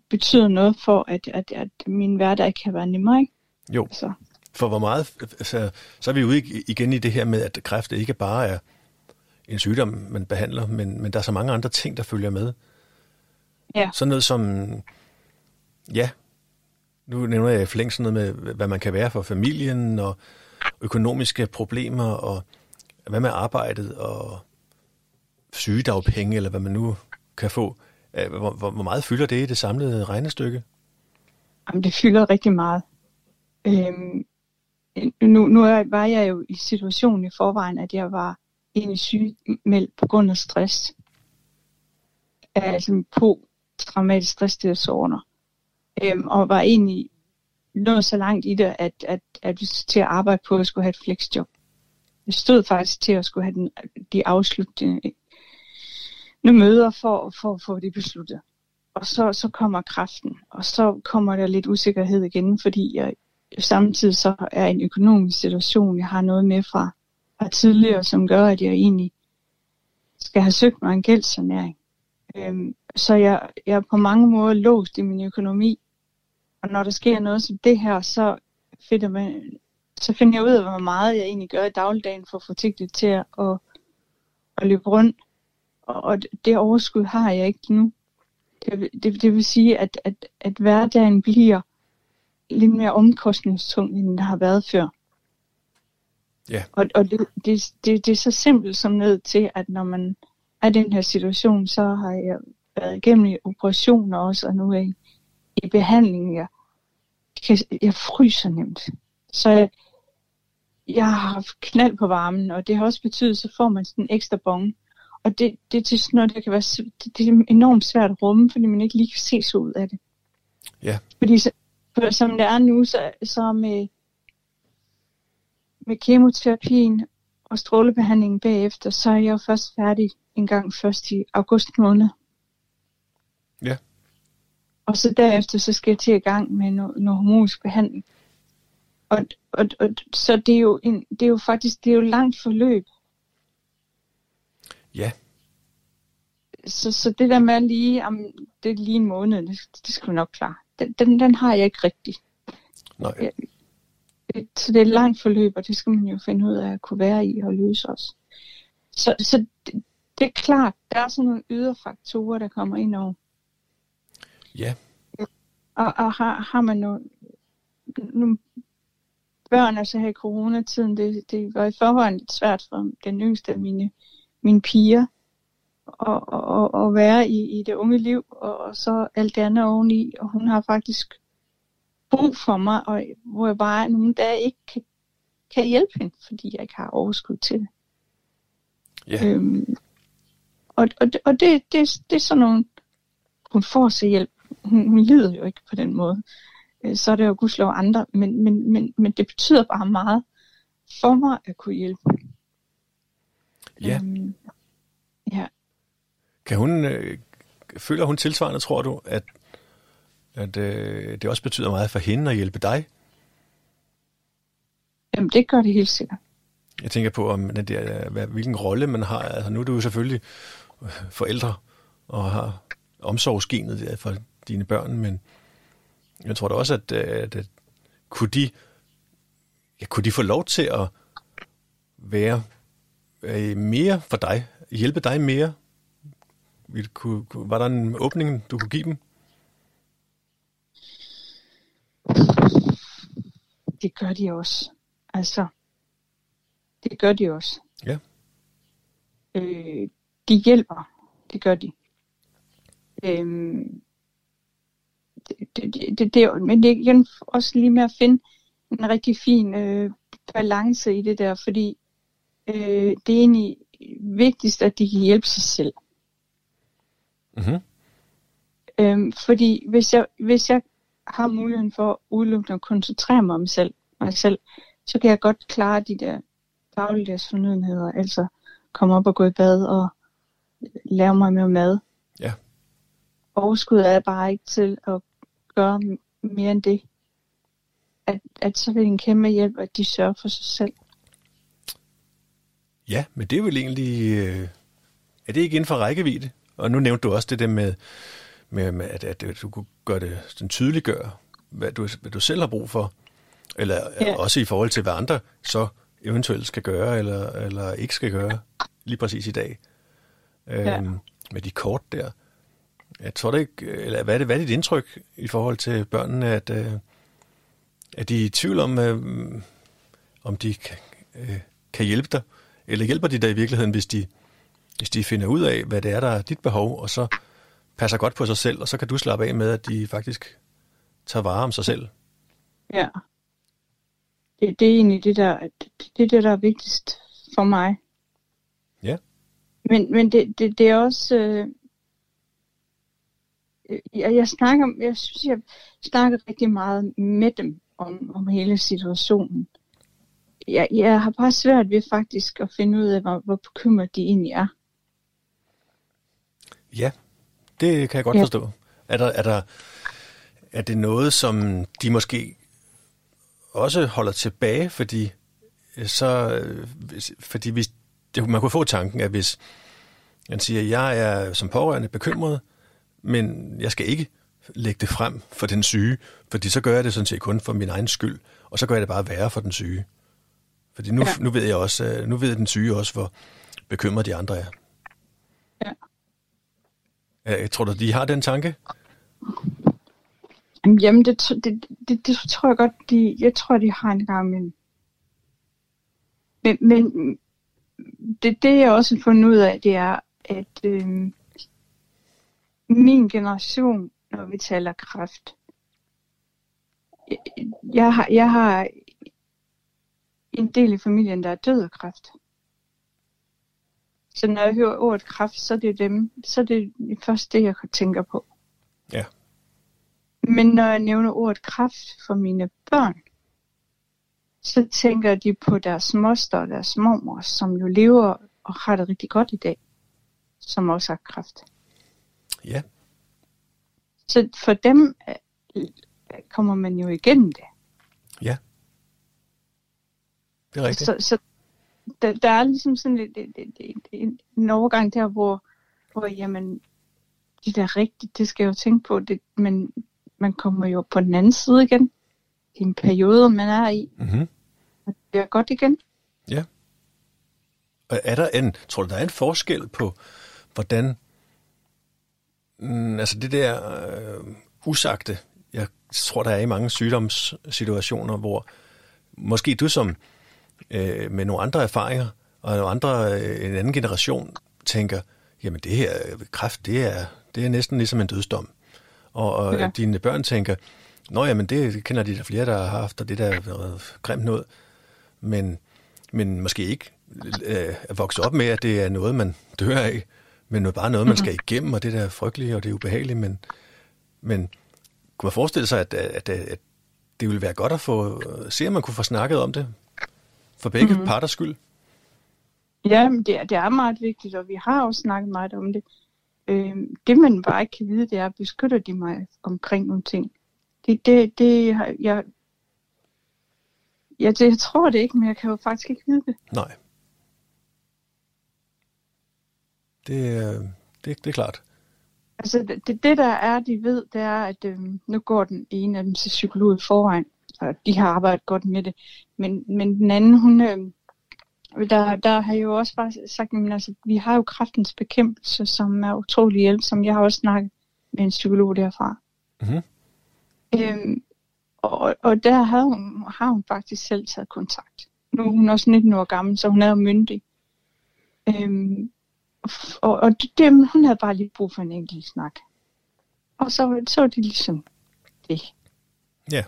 betyder noget for, at, at, at min hverdag kan være nemmere. Ikke? Jo, Så, for hvor meget... Så, så er vi ude ig- igen i det her med, at kræft ikke bare er en sygdom, man behandler, men, men der er så mange andre ting, der følger med. Ja. Sådan noget som... Ja, nu nævner jeg i flæng sådan noget med, hvad man kan være for familien, og økonomiske problemer, og hvad med arbejdet, og sygedagpenge, eller hvad man nu kan få. Hvor, hvor, hvor meget fylder det i det samlede regnestykke? jamen, det fylder rigtig meget. Øhm, nu, nu var jeg jo i situationen i forvejen, at jeg var egentlig sygemeldt på grund af stress. Altså på traumatisk stressdisorder. Øhm, og var egentlig nået så langt i det, at, at, at vi skulle til at arbejde på at skulle have et flexjob. Jeg stod faktisk til at skulle have den, de afsluttende øh, møder for, for at få det besluttet. Og så, så kommer kraften, og så kommer der lidt usikkerhed igen, fordi jeg samtidig så er en økonomisk situation, jeg har noget med fra, fra tidligere, som gør, at jeg egentlig skal have søgt mig en gældsanæring. Øhm, så jeg, jeg er på mange måder låst i min økonomi. Og når der sker noget som det her, så finder, man, så finder jeg ud af, hvor meget jeg egentlig gør i dagligdagen for at få tingene til at, at, at løbe rundt. Og, og det overskud har jeg ikke nu. Det, det, det vil sige, at, at, at hverdagen bliver lidt mere omkostningstung, end den har været før. Ja. Og, og det, det, det, det er så simpelt som ned til, at når man er i den her situation, så har jeg været igennem operationer også, og nu er jeg i, behandling. Jeg, kan, jeg fryser nemt. Så jeg, jeg har haft knald på varmen, og det har også betydet, så får man sådan en ekstra bon. Og det, det, er sådan noget, der kan være, det, det er enormt svært at rumme, fordi man ikke lige kan se så ud af det. Ja. Fordi så, for, som det er nu, så, så med, med kemoterapien og strålebehandlingen bagefter, så er jeg jo først færdig en gang først i august måned. Ja. Og så derefter, så skal jeg til i gang med noget, noget hormonsk behandling. Og, og, og så det er, jo en, det er jo faktisk det er jo langt forløb. Ja. Så, så det der med lige, om det er lige en måned, det, det skal vi nok klare. Den, den, den har jeg ikke rigtigt. Nej. Ja. Det- Så det er et langt forløb, og det skal man jo finde ud af at kunne være i og løse også. Så, så det, det er klart, der er sådan nogle ydre faktorer, der kommer ind over. Ja. Og, og har, har man nogle, nogle børn, altså her i coronatiden, det, det var i forvejen lidt svært for den yngste af mine, mine piger at, at, at være i, i det unge liv, og, og så alt det andet oveni, og hun har faktisk brug for mig, og hvor jeg bare nogle dage ikke kan, kan hjælpe hende, fordi jeg ikke har overskud til det. Ja. Øhm, og og, det, og det, det, det er sådan nogle, hun får sig hjælp. Hun, hun lider jo ikke på den måde. Øh, så er det jo gudslov andre, men, men, men, men det betyder bare meget for mig at kunne hjælpe. Ja. Øhm, ja. Kan hun, øh, føler hun tilsvarende, tror du, at, at øh, det også betyder meget for hende at hjælpe dig? Jamen, det gør det helt sikkert. Jeg tænker på, om den der, hvad, hvilken rolle man har. Altså, nu er du jo selvfølgelig forældre og har omsorgsgenet der for dine børn, men jeg tror da også, at, at, at kunne, de, ja, kunne de få lov til at være øh, mere for dig, hjælpe dig mere? Kunne, var der en åbning, du kunne give dem? Det gør de også. Altså, det gør de også. Ja. Øh, de hjælper. Det gør de. Øhm, det, det, det, det, men det er igen også lige med at finde en rigtig fin øh, balance i det der, fordi øh, det er egentlig vigtigst, at de kan hjælpe sig selv. Mm-hmm. Øhm, fordi hvis jeg, hvis jeg har muligheden for udelukkende at koncentrere mig om selv, mig selv, så kan jeg godt klare de der dagligdags fornødenheder, altså komme op og gå i bad og lave mig med mad. Ja. Overskud er bare ikke til at gøre mere end det. At, at så det en kæmpe hjælp, at de sørger for sig selv. Ja, men det er vel egentlig... Øh, er det ikke inden for rækkevidde? Og nu nævnte du også det der med, med, med at, at du kunne gøre det sådan tydeliggøre, hvad du, hvad du selv har brug for. Eller ja. også i forhold til, hvad andre så eventuelt skal gøre, eller, eller ikke skal gøre, lige præcis i dag. Ja. Øhm, med de kort der. Jeg tror det ikke, eller hvad er, det, hvad er dit indtryk i forhold til børnene, at, øh, at de er i tvivl om, øh, om de kan, øh, kan hjælpe dig? Eller hjælper de dig i virkeligheden, hvis de, hvis de finder ud af, hvad det er, der er dit behov, og så passer godt på sig selv, og så kan du slappe af med, at de faktisk tager vare om sig selv? Ja. Det, det er egentlig det der, det det, der er vigtigst for mig. Ja. Men, men det, det, det er også... Øh, jeg, jeg, snakker, jeg synes, jeg snakker rigtig meget med dem om, om hele situationen. Jeg, jeg har bare svært ved faktisk at finde ud af, hvor, hvor bekymret de egentlig er. Ja, det kan jeg godt ja. forstå. Er, der, er, der, er det noget, som de måske også holder tilbage, fordi så, fordi hvis, det, man kunne få tanken, at hvis man siger, at jeg er som pårørende bekymret, men jeg skal ikke lægge det frem for den syge, fordi så gør jeg det sådan set kun for min egen skyld, og så gør jeg det bare værre for den syge. Fordi nu, ja. nu ved jeg også, øh, nu ved den syge også, hvor bekymret de andre er. Ja. Jeg tror du, de har den tanke? Jamen, det, det, det, det tror jeg godt, de, jeg tror, de har en gang men, men, men det, det jeg også har fundet ud af, det er, at øh, min generation, når vi taler kræft, jeg har, jeg har en del i familien, der er død af kræft. Så når jeg hører ordet kræft, så er det dem, så er det først det, jeg tænker på. Ja. Men når jeg nævner ordet kræft for mine børn, så tænker de på deres moster og deres mormor, som jo lever og har det rigtig godt i dag, som også har kræft. Ja. Så for dem øh, kommer man jo igennem det. Ja. Det er rigtigt. Så, så der, der er ligesom sådan et, et, et, et, en overgang der, hvor, hvor jamen, det er rigtigt, det skal jeg jo tænke på, det, men man kommer jo på den anden side igen. Det er en periode, man er i. Mm-hmm. Og det er godt igen. Ja. Og er der en, tror du, der er en forskel på, hvordan, mm, altså det der øh, usagte, jeg tror, der er i mange sygdomssituationer, hvor, måske du som øh, med nogle andre erfaringer og nogle andre, øh, en anden generation tænker, jamen det her kræft, det er, det er næsten ligesom en dødsdom. Og, og ja. dine børn tænker, nå jamen det kender de der flere, der har haft, og det der er grimt noget. Men, men måske ikke øh, at vokse op med, at det er noget, man dør af, men noget, bare noget, man skal igennem, og det der er frygteligt, og det er ubehageligt, men, men kunne man forestille sig, at, at, at det ville være godt at få, se, om man kunne få snakket om det, for begge mm-hmm. parters skyld? Ja, det er, det er meget vigtigt, og vi har også snakket meget om det. Øh, det man bare ikke kan vide, det er, beskytter de mig omkring nogle ting. Det, det, det jeg, ja, det, jeg tror det ikke, men jeg kan jo faktisk ikke vide det. Nej. Det, det, det er klart. Altså det, det der er, de ved, det er, at øh, nu går den ene af dem til psykolog i forvejen, og de har arbejdet godt med det. Men, men den anden, hun, øh, der, der har jo også bare sagt, at altså, vi har jo kraftens bekæmpelse, som er utrolig hjælp, som jeg har også snakket med en psykolog derfra. Mm-hmm. Øhm, og, og der havde hun, har hun faktisk selv taget kontakt. Nu er hun også 19 år gammel, så hun er jo myndig. Øhm, og, og det, hun havde bare lige brug for en enkelt snak. Og så, så var det ligesom det. Ja.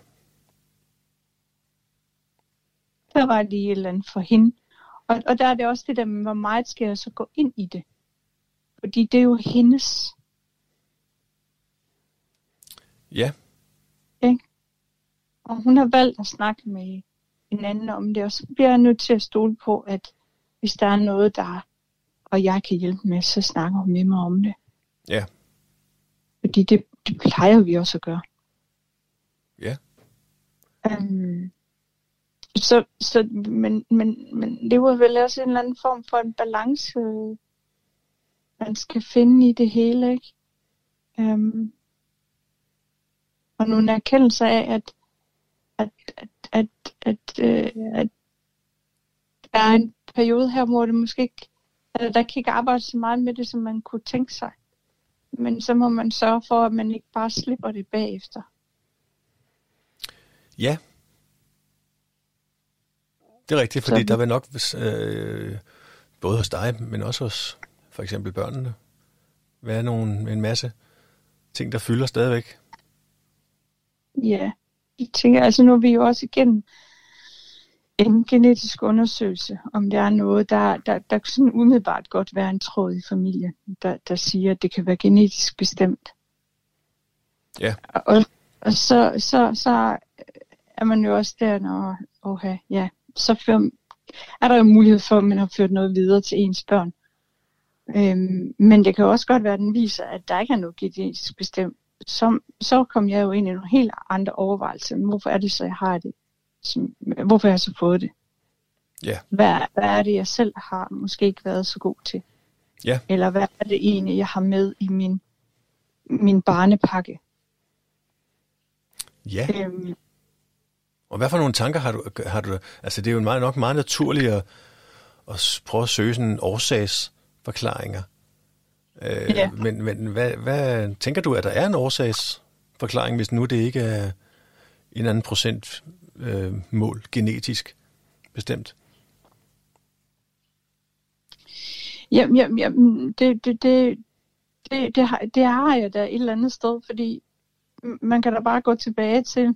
Der var lige et eller andet for hende. Og, og der er det også det der med, hvor meget skal jeg så gå ind i det? Fordi det er jo hendes. Ja. Ikke? Og hun har valgt at snakke med en anden om det, og så bliver jeg nødt til at stole på, at hvis der er noget, der og jeg kan hjælpe med, så snakker hun med mig om det. Ja. Fordi det, det plejer vi også at gøre. Ja. Um, så, så, men, men, men det var vel også en eller anden form for en balance, man skal finde i det hele, ikke? Um, og nogle erkendelser af, at, at, at, at, at, øh, at der er en periode her, hvor det måske ikke Altså, der kan ikke arbejde så meget med det, som man kunne tænke sig. Men så må man sørge for, at man ikke bare slipper det bagefter. Ja. Det er rigtigt, fordi så... der vil nok, øh, både hos dig, men også hos for eksempel børnene, være nogle, en masse ting, der fylder stadigvæk. Ja, jeg tænker, altså nu er vi jo også igennem en genetisk undersøgelse, om der er noget, der, der, der sådan umiddelbart godt være en tråd i familien, der, der siger, at det kan være genetisk bestemt. Ja. Og, og så, så, så er man jo også der, når, okay, ja, så fører, er der jo mulighed for, at man har ført noget videre til ens børn. Øhm, men det kan også godt være, at den viser, at der ikke er noget genetisk bestemt. Så, så kom jeg jo ind i nogle helt andre overvejelser. Hvorfor er det så, jeg har det? som, hvorfor har jeg så fået det? Ja. Hvad, hvad er det, jeg selv har måske ikke været så god til? Ja. Eller hvad er det egentlig, jeg har med i min, min barnepakke? Ja. Øhm, og hvad for nogle tanker har du? Har du altså, det er jo meget, nok meget naturligt at, at prøve at søge sådan årsagsforklaringer. Øh, ja. Men, men hvad, hvad tænker du, at der er en årsagsforklaring, hvis nu det ikke er en anden procent øh, mål genetisk bestemt? Jamen, jamen, jamen det, det, det, det, det, har, det har jeg da et eller andet sted, fordi man kan da bare gå tilbage til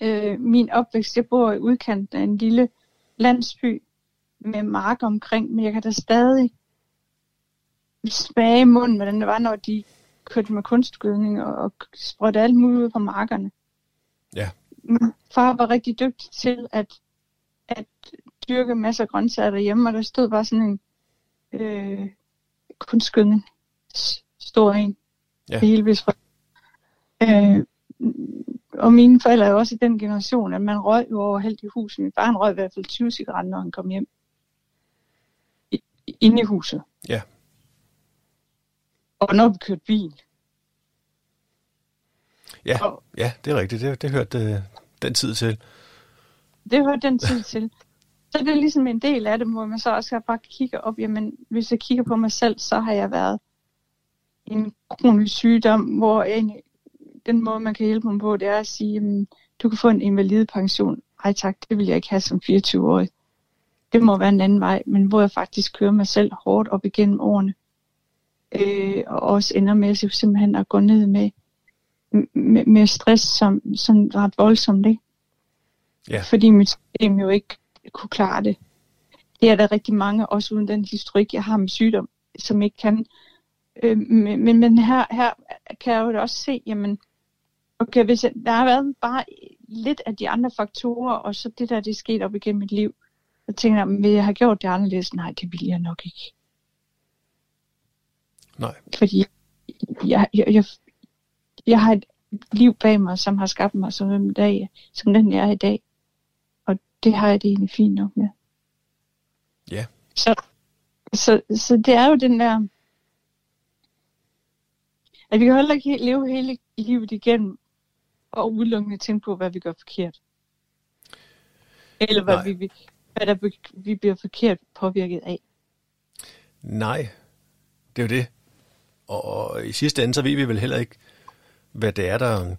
øh, min opvækst. Jeg bor i udkanten af en lille landsby med mark omkring, men jeg kan da stadig smage i munden, hvordan det var, når de kørte med kunstgødning og, og sprøjte alt muligt ud på markerne. Ja min far var rigtig dygtig til at, at dyrke masser af grøntsager derhjemme, og der stod bare sådan en øh, kunstgødning stor en. Ja. Hele øh, og mine forældre er jo også i den generation, at man røg jo overhældt i huset. Min far røg i hvert fald 20 cigaretter, når han kom hjem. I, inde i huset. Ja. Og når vi kørte bil. Ja, og, ja det er rigtigt. Det, det hørte øh, den tid til. Det hørte den tid til. Så det er ligesom en del af det, hvor man så også bare kigge op, jamen hvis jeg kigger på mig selv, så har jeg været en kronisk sygdom, hvor en, den måde, man kan hjælpe mig på, det er at sige, jamen, du kan få en invalidepension. ej tak, det vil jeg ikke have som 24-årig. Det må være en anden vej, men hvor jeg faktisk kører mig selv hårdt op igennem årene. Øh, og også ender med simpelthen at gå ned med, med, med stress, som, som ret voldsomt, ikke? Ja. Fordi mit system jo ikke kunne klare det. Det er der rigtig mange, også uden den historik, jeg har med sygdom, som ikke kan. Øh, men, men, men her, her kan jeg jo også se, jamen, okay, hvis jeg, der har været bare lidt af de andre faktorer, og så det der, det er sket op igennem mit liv, så tænker jeg, vil jeg have gjort det anderledes? Nej, det vil jeg nok ikke. Nej. Fordi jeg, jeg, jeg, jeg har et liv bag mig, som har skabt mig som den, dag, som den jeg er i dag. Og det har jeg det egentlig fint nok med. Ja. Så, så, så det er jo den der, at vi kan heller ikke leve hele livet igennem og udelukkende tænke på, hvad vi gør forkert. Eller hvad, Nej. vi, hvad der, vi bliver forkert påvirket af. Nej, det er jo det. Og, og i sidste ende, så ved vi vel heller ikke, hvad det er, der,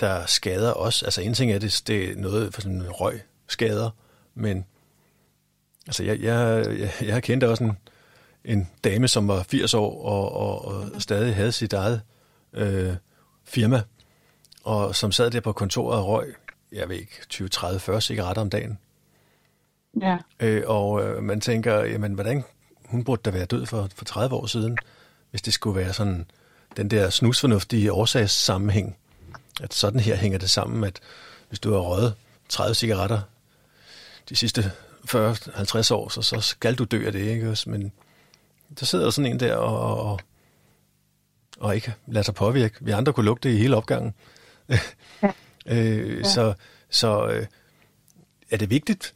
der skader os. Altså en ting er, det, det er noget for sådan røg skader, men altså jeg, jeg, jeg, jeg har kendt også en, en dame, som var 80 år og, og, og stadig havde sit eget øh, firma, og som sad der på kontoret og røg, jeg ved ikke, 20, 30, 40 cigaretter om dagen. Ja. Øh, og øh, man tænker, jamen hvordan, hun burde da være død for, for 30 år siden, hvis det skulle være sådan den der snusfornuftige årsagssammenhæng. At sådan her hænger det sammen, at hvis du har røget 30 cigaretter de sidste 40-50 år, så, så skal du dø af det, ikke? Men der sidder der sådan en der og, og, og ikke lader sig påvirke. Vi andre kunne lugte i hele opgangen. Øh, Ja. Så, så øh, er det vigtigt,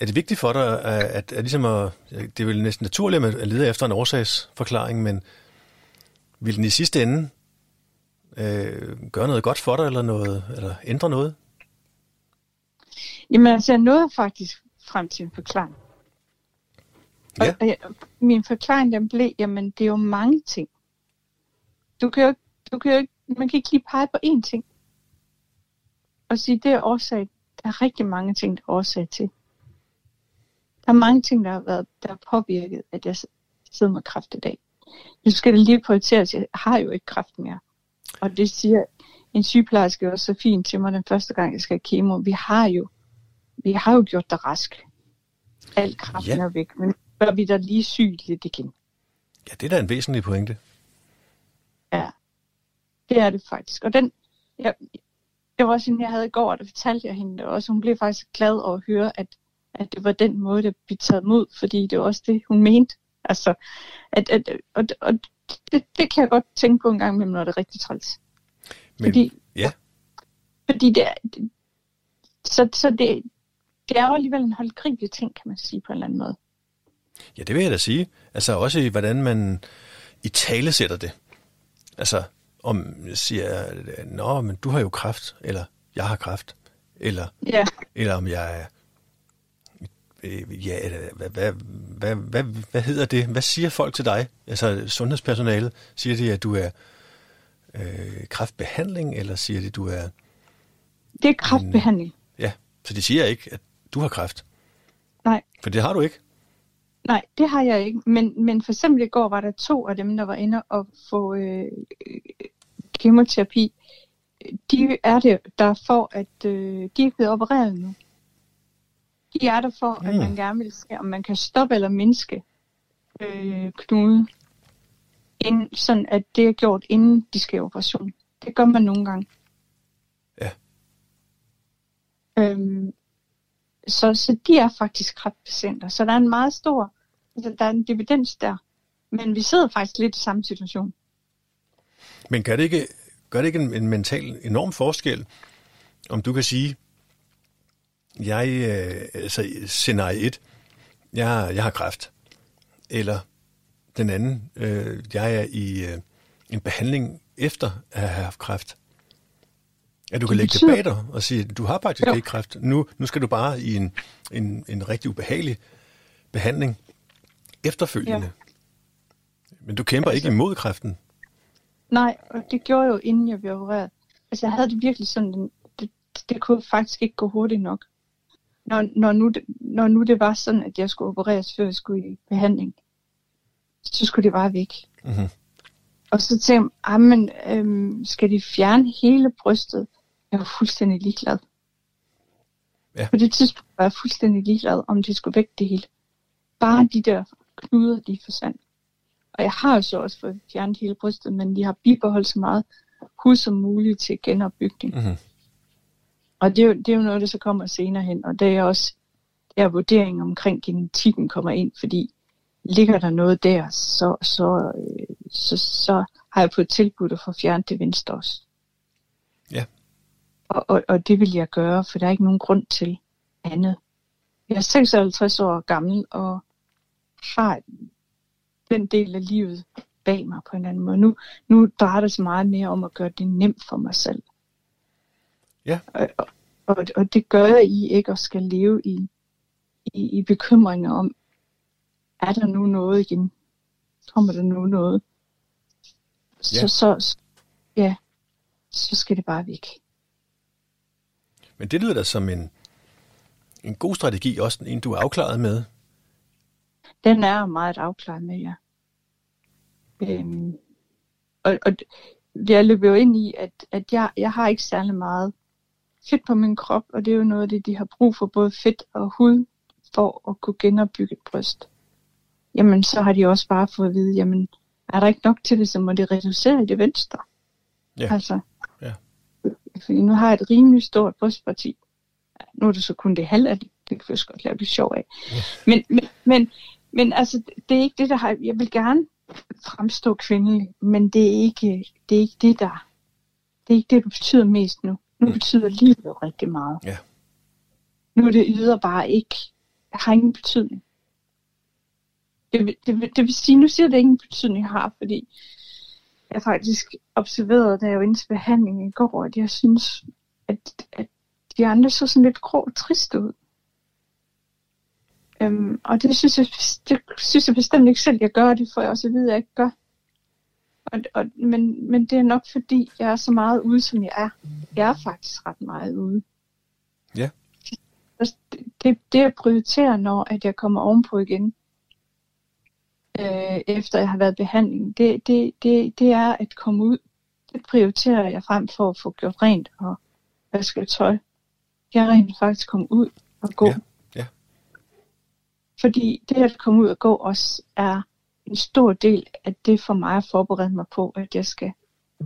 er det vigtigt for dig, at, at, at ligesom at, det er vel næsten naturligt at lede efter en årsagsforklaring, men vil den i sidste ende øh, gøre noget godt for dig, eller, noget, eller ændre noget? Jamen altså, jeg nåede faktisk frem til en forklaring. Ja. Og, jeg, min forklaring den blev, jamen det er jo mange ting. Du kan jo, ikke- du kan jo man kan ikke lige pege på én ting. Og sige, det er årsag. Der er rigtig mange ting, der er årsag til. Der er mange ting, der har været der har påvirket, at jeg sidder med kræft i dag. Nu skal det lige prioriteres. Jeg har jo ikke kræft mere. Og det siger en sygeplejerske også så fint til mig den første gang, jeg skal have kemo. Vi har jo, vi har jo gjort dig rask. Al kraften Ja. er væk, men bør vi da lige syge lidt igen. Ja, det er da en væsentlig pointe. Ja, det er det faktisk. Og den, jeg, det var også en, jeg havde i går, og der fortalte jeg hende det også. Hun blev faktisk glad over at høre, at, at det var den måde, der blev taget imod, fordi det var også det, hun mente. Altså, at, at, og, og det, det kan jeg godt tænke på en gang imellem, når det er rigtig træls. Men, Fordi, ja, fordi det er, det, så, så det, det er jo alligevel en håndgribelig ting, kan man sige på en eller anden måde. ja, det vil jeg da sige. Altså også i, hvordan man i tale sætter det. Altså, om siger, nå, men du har jo kræft, eller jeg har kræft, eller, Ja, eller om jeg er, ja, hvad, hvad, hvad, hvad, hvad hedder det? Hvad siger folk til dig? Altså, sundhedspersonalet, siger de, at du er øh, kræftbehandling, eller siger de, du er, det er kraftbehandling. ja, så de siger ikke, at du har kræft, Nej, for det har du ikke. nej, det har jeg ikke. Men, men for eksempel i går var der to af dem, der var inde og få øh, kemoterapi. De er det der for, at øh, de er blevet opereret nu. De er der for, mm. at man gerne vil se, om man kan stoppe eller mindske øh, knuden. Inden, sådan at det er gjort, inden de skal i operation. Det gør man nogle gange. Ja. Øhm, så, så de er faktisk kræftpatienter. Så der er en meget stor, altså der er en dividens der. Men vi sidder faktisk lidt i samme situation. Men gør det ikke, gør det ikke en, en mental enorm forskel, om du kan sige, jeg, øh, altså scenarie 1, jeg, jeg har kræft, eller den anden, øh, jeg er i øh, en behandling efter at have haft kræft. At du kan Det lægge det bag dig og sige, du har faktisk Jo. ikke kræft. Nu, nu skal du bare i en, en, en rigtig ubehagelig behandling efterfølgende. Men du kæmper ikke imod kræften. Nej, og det gjorde jeg jo inden jeg blev opereret. Altså jeg havde det virkelig sådan, det, det kunne faktisk ikke gå hurtigt nok. Når, når, nu, det- når nu det var sådan, at jeg skulle opereres, før jeg skulle i behandling, så skulle det bare væk. Mhm. Og så tænkte jeg, "Ah, men, øhm, skal de fjerne hele brystet? Jeg var fuldstændig ligeglad. Ja. På det tidspunkt var jeg fuldstændig ligeglad, om de skulle væk det hele. Bare de der knuder, de forsvandt. Og jeg har jo så også fået fjernet hele brystet, men de har bibeholdt så meget hud som muligt til genopbygning. Mhm. Og det er, jo, det er jo noget, der så kommer senere hen, og det er også der vurderingen omkring genetikken kommer ind, fordi ligger der noget der, så, så, øh, så, så har jeg fået tilbudt at få fjernet det venstre også. Ja. Og, og, og det vil jeg gøre, for der er ikke nogen grund til andet. Jeg er 56 år gammel og har den del af livet bag mig på en anden måde. Nu, nu drejer det sig meget mere om at gøre det nemt for mig selv. Ja. Og, og, og, og det gør jeg i ikke at skal leve i, i, i bekymringer om, er der nu noget igen? Kommer der nu noget? Så, Ja. så, så, ja, så skal det bare væk. Men det lyder da som en, en god strategi, også en, du er afklaret med. Den er jeg meget afklaret med, ja. Øhm, og, og jeg løber jo ind i, at, at jeg, jeg har ikke særlig meget fedt på min krop, og det er jo noget af det, de har brug for, både fedt og hud, for at kunne genopbygge et bryst. Jamen, så har de også bare fået at vide, jamen, er der ikke nok til det, så må det reducere i det venstre. Ja. Altså, Ja. fordi nu har jeg et rimelig stort brystparti. Nu er det så kun det halve af det. Det kan også godt lave det sjov af. Ja. Men, men, men, men altså, det er ikke det, der har... Jeg vil gerne fremstå kvindelig, men det er ikke det, er ikke det der... Det er ikke det, der betyder mest nu. Nu Mm. betyder livet rigtig meget. Ja. Nu er det yder bare ikke... Jeg har ingen betydning. Det, vil- det, vil- det vil sige, nu siger det ingen betydning, jeg har, fordi jeg faktisk observerede, da jeg var inde til behandling i går, at jeg synes, at, at de andre så sådan lidt grå og triste ud. Øhm, og det synes, jeg, det synes jeg bestemt ikke selv, jeg gør, og det får jeg også at vide, at jeg ikke gør. Og, og, men, men det er nok fordi, jeg er så meget ude, som jeg er. Jeg er faktisk ret meget ude. Ja. Altså, Det, det, jeg prioriterer, når at jeg kommer ovenpå igen, øh, efter jeg har været i behandling, det, det, det, det er at komme ud. Det prioriterer jeg frem for at få gjort rent og vaske tøj. Jeg er rent faktisk komme ud og gå. Ja. Fordi det at komme ud og gå også er en stor del af det for mig at forberede mig på, at jeg skal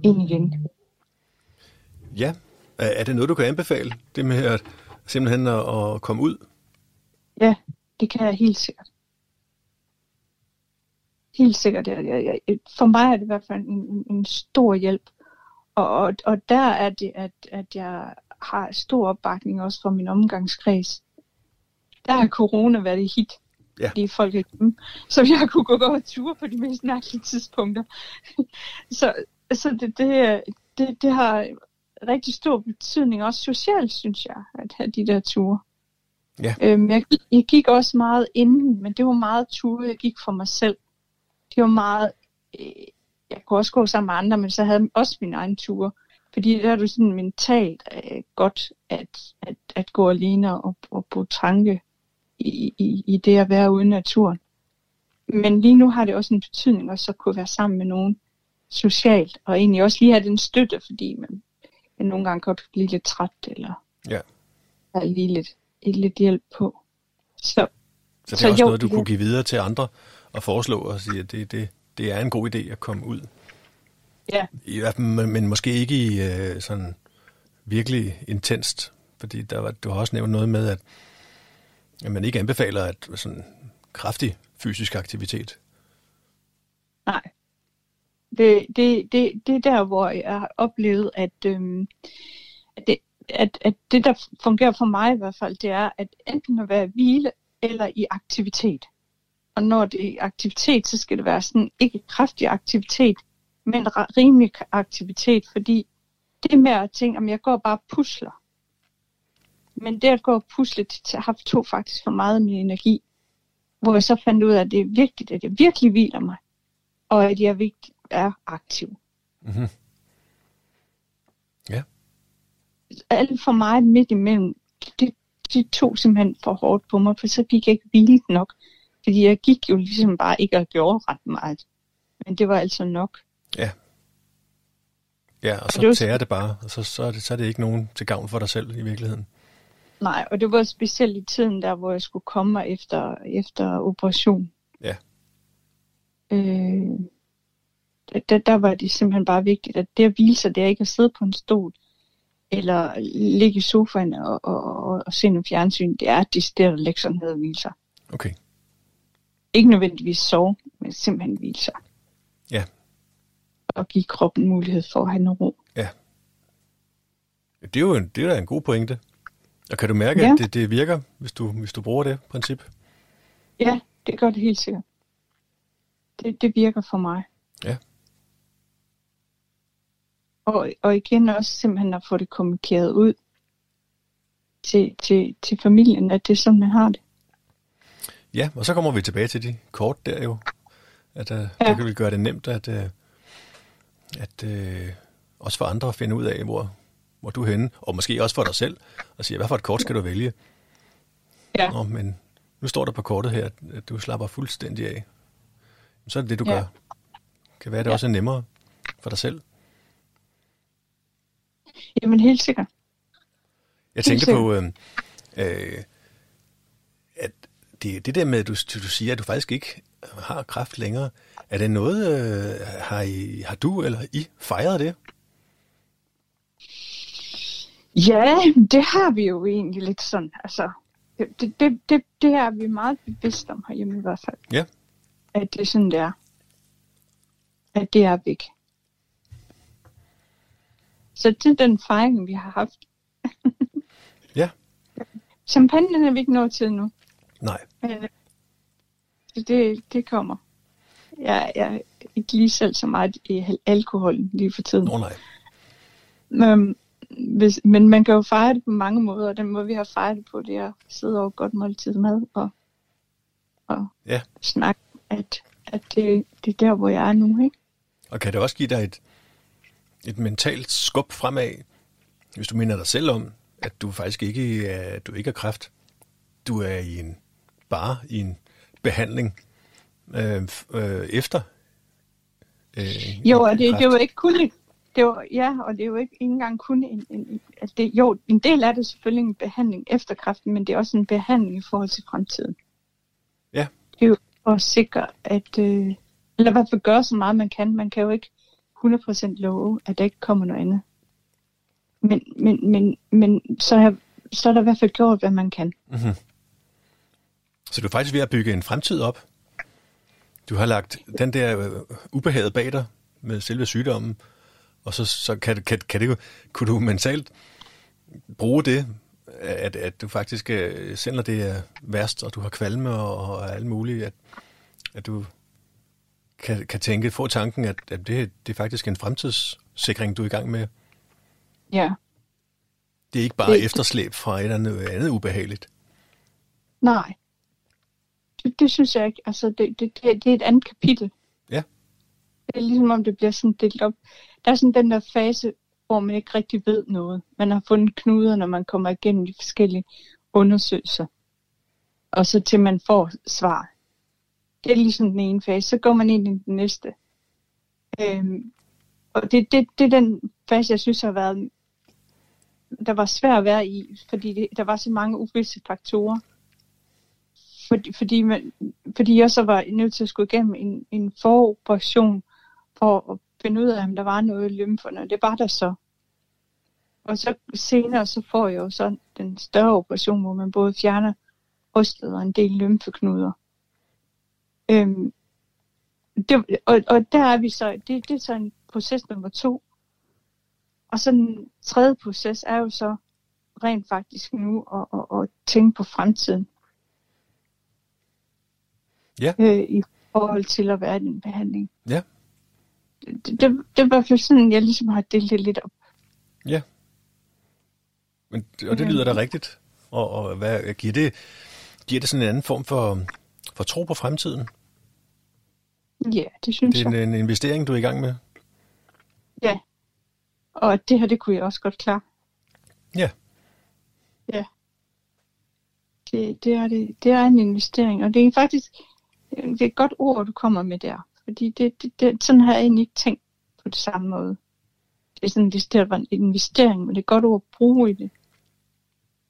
ind igen. Ja. Er, det noget, du kan anbefale? Det med at simpelthen at, komme ud? Ja, det kan jeg helt sikkert. Helt sikkert. For mig er det i hvert fald en, en, en stor hjælp. Og, og, og der er det, at, at jeg har stor opbakning også fra min omgangskreds. Der har corona været et hit. Ja. Fordi folk er hjemme. Så jeg kunne gå og ture på de mest mærkelige tidspunkter. så så det, det, det, det har rigtig stor betydning, også socialt, synes jeg, at have de der ture. Ja. Øhm, jeg, gik- jeg gik også meget inden, men det var meget ture, jeg gik for mig selv. Det var meget, øh, jeg kunne også gå sammen med andre, men så havde jeg også min egen ture. Fordi der er du sådan mentalt øh, godt at, at, at gå alene og, og på tanke i, i, i det at være ude i naturen. Men lige nu har det også en betydning også at kunne være sammen med nogen socialt, og egentlig også lige have den støtte, fordi man, man nogle gange godt kan blive lidt træt, eller Ja. have lige lidt, lidt hjælp på. Så Så det er Så også jo, noget, du ja. kunne give videre til andre og foreslå og sige, at det, det, det er en god idé at komme ud. ja, I hvert fald, men, men måske ikke i øh, sådan virkelig intenst, fordi der var, du har også nævnt noget med, at, at man ikke anbefaler at sådan kraftig fysisk aktivitet. nej. Det, det, det, det er der, hvor jeg har oplevet, at, øhm, at, det, at, at det, der fungerer for mig i hvert fald, det er at enten at være i hvile eller i aktivitet. Og når det er i aktivitet, så skal det være sådan ikke kraftig aktivitet, men rimelig aktivitet, fordi det med at tænke, om jeg går bare og pusler. Men det at gå og pusle, det har tog faktisk for meget af min energi. Hvor jeg så fandt ud af, at det er vigtigt, at jeg virkelig hviler mig, og at jeg vigtigt er aktiv. Mm-hmm. Ja. alt for meget midt imellem, det, det tog simpelthen for hårdt på mig, for så gik jeg ikke hvilet nok. Fordi jeg gik jo ligesom bare ikke og gjorde ret meget. Men det var altså nok. Ja. Ja, og så Og det var- det bare, og så, så, er det, så er det ikke nogen til gavn for dig selv i virkeligheden. Nej, og det var specielt i tiden der, hvor jeg skulle komme mig efter, efter operation. Ja. Øh, der- der, var det simpelthen bare vigtigt, at det at hvile sig, det er ikke at sidde på en stol, eller ligge i sofaen og, og, og, og se noget fjernsyn. Det er det sted, at lægge ned og hvile sig. Okay. Ikke nødvendigvis sove, men simpelthen hvile sig. Ja. Og give kroppen mulighed for at have noget ro. Det er jo en, det er en god pointe. Og kan du mærke, Ja. at det, det virker, hvis du, hvis du bruger det princip? Ja, det gør det helt sikkert. Det, det virker for mig. Ja. Og, og igen også simpelthen at få det kommunikeret ud til, til, til familien, at det er sådan, man har det. Ja, og så kommer vi tilbage til de kort der jo. At uh, ja. Det kan vi gøre det nemt, at, uh, at uh, også for andre at finde ud af, hvor, hvor du er henne. Og måske også for dig selv. Og sige, hvad for et kort skal du vælge? Ja. Nå, men nu står der på kortet her, at, at du slapper fuldstændig af. Så er det det, du Ja. gør. Kan være, det Ja. også er nemmere for dig selv. Jamen helt sikkert. Jeg tænkte sikkert. på, øh, øh, at det, det der med, at du, du siger, at du faktisk ikke har kraft længere, er det noget, øh, har, I, har du eller I fejret det? Ja, det har vi jo egentlig lidt sådan. Altså, det, det, det, det, er vi meget bevidst om herhjemme i hvert fald. Ja. At det er sådan, det er. At det er væk. Så det er den fejring, vi har haft. Ja. Champagne er vi ikke nået til nu. Nej. Men øh, det, det kommer. Jeg, jeg er ikke lige selv så meget i al- alkoholen lige for tiden. Nå nej. Men, hvis, men man kan jo fejre det på mange måder, og den måde, vi har fejret det på, det er at sidde over godt måltid mad og, og Ja. snakke, at, at det, det er der, hvor jeg er nu. Ikke? Og kan det også give dig et, et mentalt skub fremad, hvis du minder dig selv om, at du faktisk ikke er, du ikke er kræft. Du er i en, bare i en behandling øh, øh, efter øh, Jo, og det, kræft. det var ikke kun et, det var, ja, og det er jo ikke, ikke engang kun en, en, altså det, jo, en del af det er selvfølgelig en behandling efter kræften, men det er også en behandling i forhold til fremtiden. Ja. Det er jo for at sikre, at, øh, eller i hvert fald gøre så meget man kan. Man kan jo ikke 100% love, at der ikke kommer noget andet. Men, men, men, men så, er, så er der i hvert fald gjort, hvad man kan. Mm-hmm. Så du er faktisk ved at bygge en fremtid op. Du har lagt den der øh, ubehaget bag dig med selve sygdommen, og så, så kan, kan, kan det jo, kunne du mentalt bruge det, at, at du faktisk, øh, selv når det er værst, og du har kvalme og, og alt muligt, at, at du kan, kan tænke, få tanken, at, at det, det er faktisk en fremtidssikring, du er i gang med. Ja. Det er ikke bare Det- efterslæb fra et eller andet, andet ubehageligt. Nej. Det, det synes jeg ikke. Altså, det, det, det, det er et andet kapitel. Ja. Det er ligesom om det bliver sådan delt op. Der er sådan den der fase, hvor man ikke rigtig ved noget. Man har fundet knuder, når man kommer igennem de forskellige undersøgelser. Og så til man får svar. Det er ligesom den ene fase. Så går man ind i den næste. Øhm, og det, det, det er den fase, jeg synes har været der var svært at være i, fordi det, der var så mange uvisse faktorer. Fordi, fordi, man, fordi jeg så var nødt til at skulle igennem en, en foroperation for at finde ud af, om der var noget i lymferne. Det var der så. Og så senere så får jeg jo så den større operation, hvor man både fjerner brystet og en del lymfeknuder. Øhm, det, og, og der er vi så, det, det er så en proces nummer to. Og så den tredje proces er jo så rent faktisk nu at, at, at tænke på fremtiden. Ja. Øh, I forhold til at være i den behandling. Ja. Det, det, det er i hvert fald sådan, jeg ligesom har delt det lidt op. Ja. Men, og det lyder da rigtigt. Og, og hvad giver det, giver det sådan en anden form for, for tro på fremtiden? Ja, det synes Det er jeg. en, en investering, du er i gang med. Og det her, det kunne jeg også godt klare. Ja. Ja. Det, det, er det, det er en investering, og det er faktisk det er et godt ord, du kommer med der. Fordi det, det, det, sådan har jeg egentlig ikke tænkt på det samme måde. Det er sådan, det, det var en investering, men det er godt ord at bruge i det.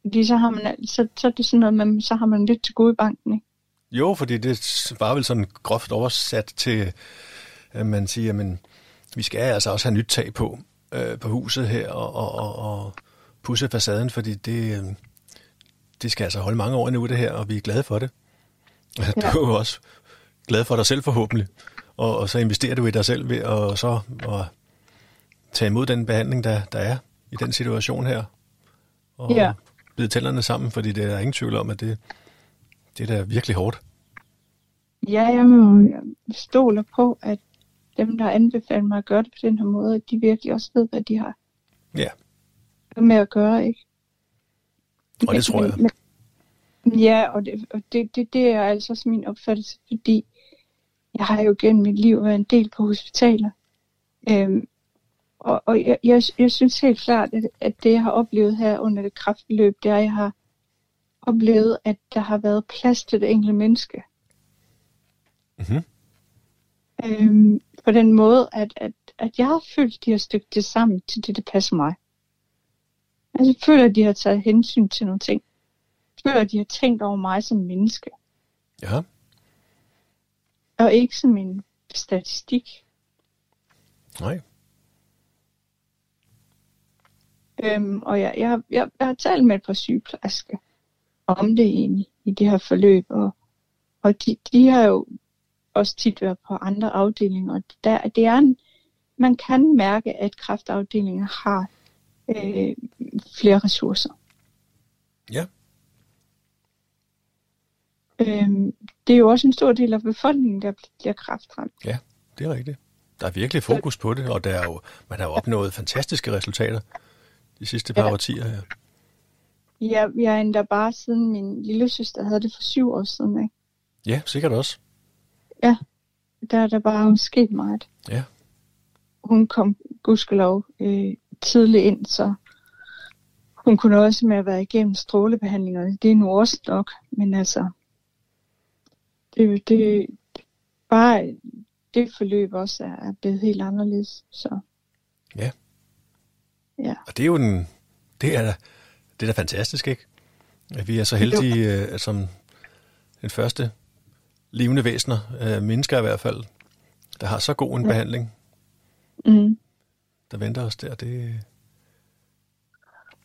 Fordi så har man, så, så er det sådan noget, man, så har man lidt til gode i banken, ikke? Jo, fordi det var vel sådan groft oversat til, at man siger, men vi skal altså også have nyt tag på, øh, på huset her, og, og, og, og pusse facaden, fordi det, øh, det skal altså holde mange år endnu, det her, og vi er glade for det. Ja. Du er jo også glad for dig selv forhåbentlig, og, og så investerer du i dig selv ved at så at tage imod den behandling, der, der er i den situation her. Og Ja. bide tænderne sammen, fordi det er ingen tvivl om, at det, det er da virkelig hårdt. Ja, jeg må jeg stoler på, at dem, der anbefaler mig at gøre det på den her måde, at de virkelig også ved, hvad de har Ja, med at gøre, ikke? og det tror jeg. Men, ja, og, det, og det, det, det er altså også min opfattelse, fordi jeg har jo gennem mit liv været en del på hospitaler. Øhm, og og jeg, jeg, jeg synes helt klart, at, at det, jeg har oplevet her under det kraftforløb, det er, at jeg har oplevet, at der har været plads til det enkelte menneske. Mhm. Øhm, på den måde, at, at, at jeg har følt, at de har stykket det sammen til det, der passer mig. Altså, jeg føler, at de har taget hensyn til nogle ting. Jeg føler, at de har tænkt over mig som menneske, Ja, og ikke som en statistik. nej. Øhm, og jeg, jeg, jeg, jeg har talt med et par sygeplejersker om det egentlig, i det her forløb, og, og de, de har jo også tit været på andre afdelinger, og der, det er en, man kan mærke, at kræftafdelinger har øh, flere ressourcer. Ja. Øhm, det er jo også en stor del af befolkningen, der bliver kræftramt. Ja, det er rigtigt. Der er virkelig fokus på det, og der er jo, man har jo opnået fantastiske resultater de sidste par Ja. årtier her. Jeg, jeg er endda bare siden min lille søster havde det for syv år siden, ikke? Ja, sikkert også. der er der bare sket meget. Ja. Hun kom gudskelov øh, tidligt ind, så hun kunne også med at være igennem strålebehandlingerne. Det er nu også nok, men altså, det, det bare det forløb også er, blevet helt anderledes. Så Og det er jo den, det er, det er da fantastisk, ikke? At vi er så heldige, øh, som den første levende væsener, øh, mennesker i hvert fald, der har så god en Ja. behandling, mm. der venter os der. Det,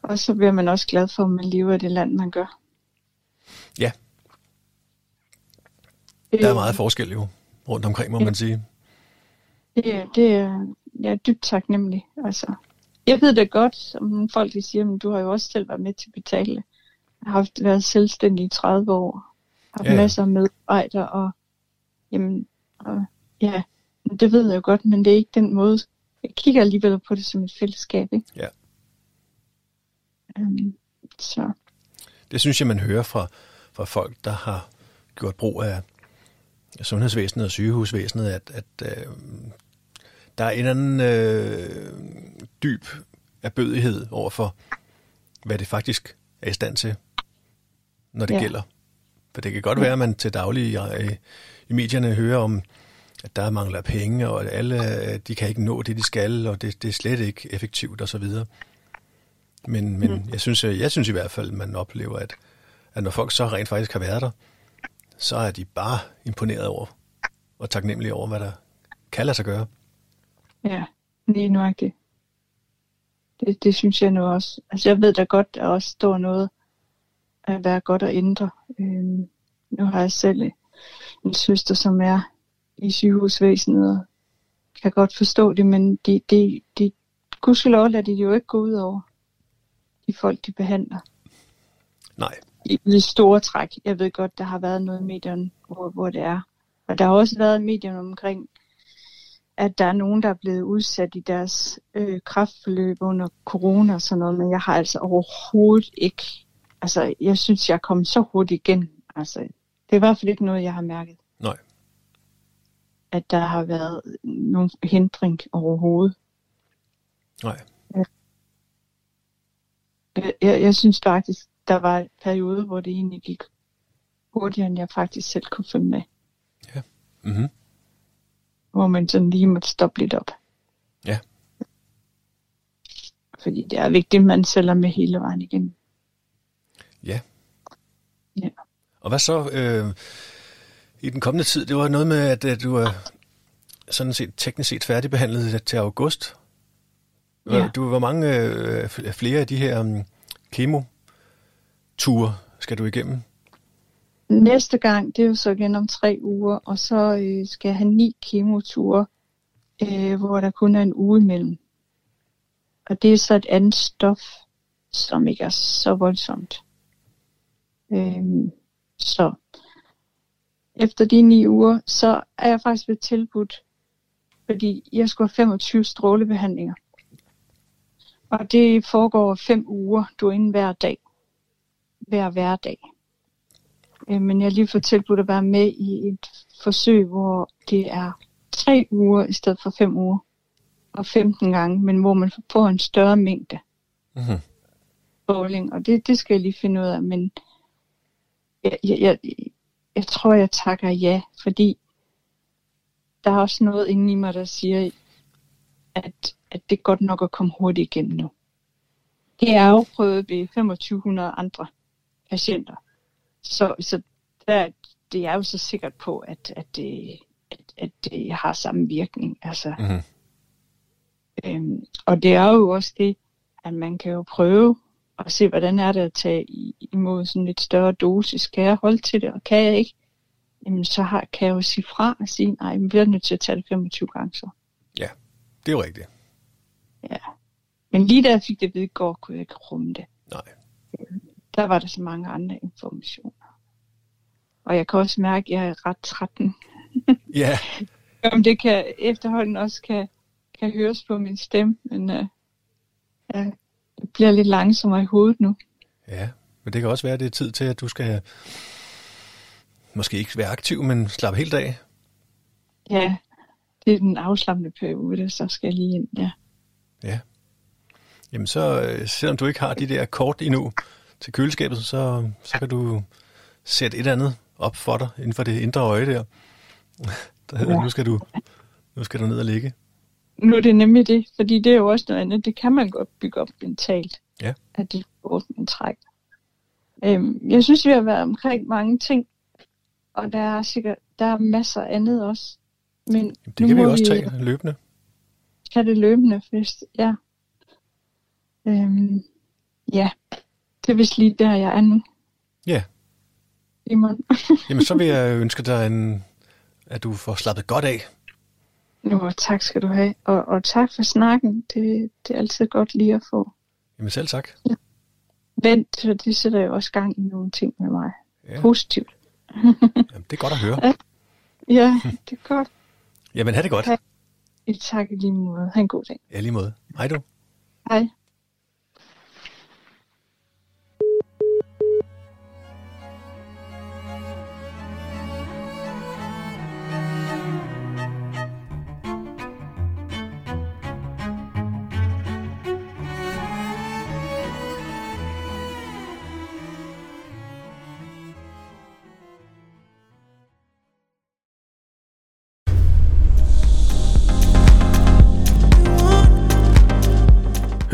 Og så bliver man også glad for, at man lever i det land, man gør. Ja. Der er meget forskel jo rundt omkring, må man sige. Det, er- det er jeg er dybt taknemmelig. Altså, jeg ved det godt, som folk de siger, men du har jo også selv været med til at betale. Jeg har haft været selvstændig i 30 år. Har ja. ja. masser af medarbejdere, og jamen, og, ja, det ved jeg jo godt, men det er ikke den måde. Jeg kigger alligevel på det som et fællesskab, ikke? Ja. Um, så, Det synes jeg, man hører fra, fra folk, der har gjort brug af sundhedsvæsenet og sygehusvæsenet, at, at øh, der er en eller anden øh, dyb erbødighed over for, hvad det faktisk er i stand til, når det ja. Gælder. For det kan godt være, at man til daglig i, i medierne hører om, at der mangler penge, og at alle øh, de kan ikke nå det, de skal, og det, det er slet ikke effektivt osv. Men, men mm. jeg, synes, jeg, jeg synes i hvert fald, at man oplever, at, at når folk så rent faktisk har været der, så er de bare imponeret over og taknemmelige over, hvad der kan lade sig gøre. ja, lige nøjagtigt. Det, det synes jeg nu også. Altså jeg ved da godt, der også står noget at være godt at ændre. Øhm, nu har jeg selv en søster, som er i sygehusvæsenet, og kan godt forstå det, men de, de, de, gudskelov lader de jo ikke gå ud over de folk, de behandler. Nej, I det store træk. Jeg ved godt, der har været noget i medierne, hvor, hvor det er. Og der har også været medierne omkring, at der er nogen, der er blevet udsat i deres øh, kraftforløb under corona og sådan noget, men jeg har altså overhovedet ikke, altså jeg synes, jeg er kommet så hurtigt igen. Altså, det er i hvert fald ikke noget, jeg har mærket, nej. at der har været nogen hindring overhovedet. Nej. Jeg, jeg, jeg synes faktisk, der var perioder, hvor det egentlig gik hurtigere, end jeg faktisk selv kunne følge med. Mm-hmm. Hvor man sådan lige måtte stoppe lidt op. Ja. Fordi det er vigtigt, at man sælger med hele vejen igen. Ja. Ja. Og hvad så øh, i den kommende tid? Det var noget med, at, at du er sådan set teknisk set færdigbehandlet til august. Ja. Du, hvor mange øh, flere af de her um, ture skal du igennem? Næste gang, det er jo så igen om tre uger, og så øh, skal jeg have ni kemoture, øh, hvor der kun er en uge imellem. Og det er så et andet stof, som ikke er så voldsomt. Øh, så efter de ni uger, så er jeg faktisk blevet tilbudt, fordi jeg skulle have 25 strålebehandlinger. Og det foregår fem uger, du er inde hver dag. Hver hverdag. Øh, Men jeg har lige fået tilbudt at være med i et forsøg, hvor det er tre uger i stedet for fem uger. Og 15 gange, men hvor man får en større mængde Mm-hmm. bowling. Og det, det skal jeg lige finde ud af. Men jeg, jeg, jeg, jeg tror, jeg takker ja, fordi der er også noget inde i mig, der siger, at, at det er godt nok at komme hurtigt igennem nu. Det er jo prøvet ved 2500 andre patienter. Så, så der, det er jo så sikkert på, at, at, det, at, at det har samme virkning. Altså, Mm-hmm. øhm, og det er jo også det, at man kan jo prøve at se, hvordan er det at tage imod sådan lidt større dosis. Kan jeg holde til det, og kan jeg ikke, jamen så har, kan jeg jo sige fra og sige, nej, men vi er nødt til at tage det 25 gange så. Det er jo rigtigt. Ja. Men lige da jeg fik det i går, kunne jeg ikke rumme det. Nej. Der var der så mange andre informationer. Og jeg kan også mærke, at jeg er ret træt nu. Ja, Om det kan efterhånden også kan, kan høres på min stemme, men uh, jeg bliver lidt langsommere i hovedet nu. ja. Men det kan også være, at det er tid til, at du skal måske ikke være aktiv, men slappe helt af. Ja, det er den afslappende periode, så skal jeg lige ind, ja. Ja. Jamen så, øh, selvom du ikke har de der kort endnu til køleskabet, så, så kan du sætte et eller andet op for dig inden for det indre øje der. Der hedder, Ja. nu skal du nu skal du ned og ligge. Nu er det nemlig det, fordi det er jo også noget andet. Det kan man godt bygge op mentalt. Ja. At det er man trækker. Øhm, jeg synes, vi har været omkring mange ting, og der er sikkert der er masser af andet også. Men Jamen, det kan vi også tage løbende. tage det løbende, hvis, ja. Øhm, ja, det er vist lige der, jeg er nu. Ja. Simon. Jamen så vil jeg ønske dig, en, at du får slappet godt af. Jo, tak skal du have. Og, og tak for snakken. Det, det er altid godt lige at få Jamen selv tak. vendt, for det sætter jo også gang i nogle ting med mig. Ja. Positivt. Jamen, det er godt at høre. Ja, det er godt. Jamen, have det godt. Ja. I tak i lige måde. Ha' en god dag. Ja, lige måde. Hej du. Hej.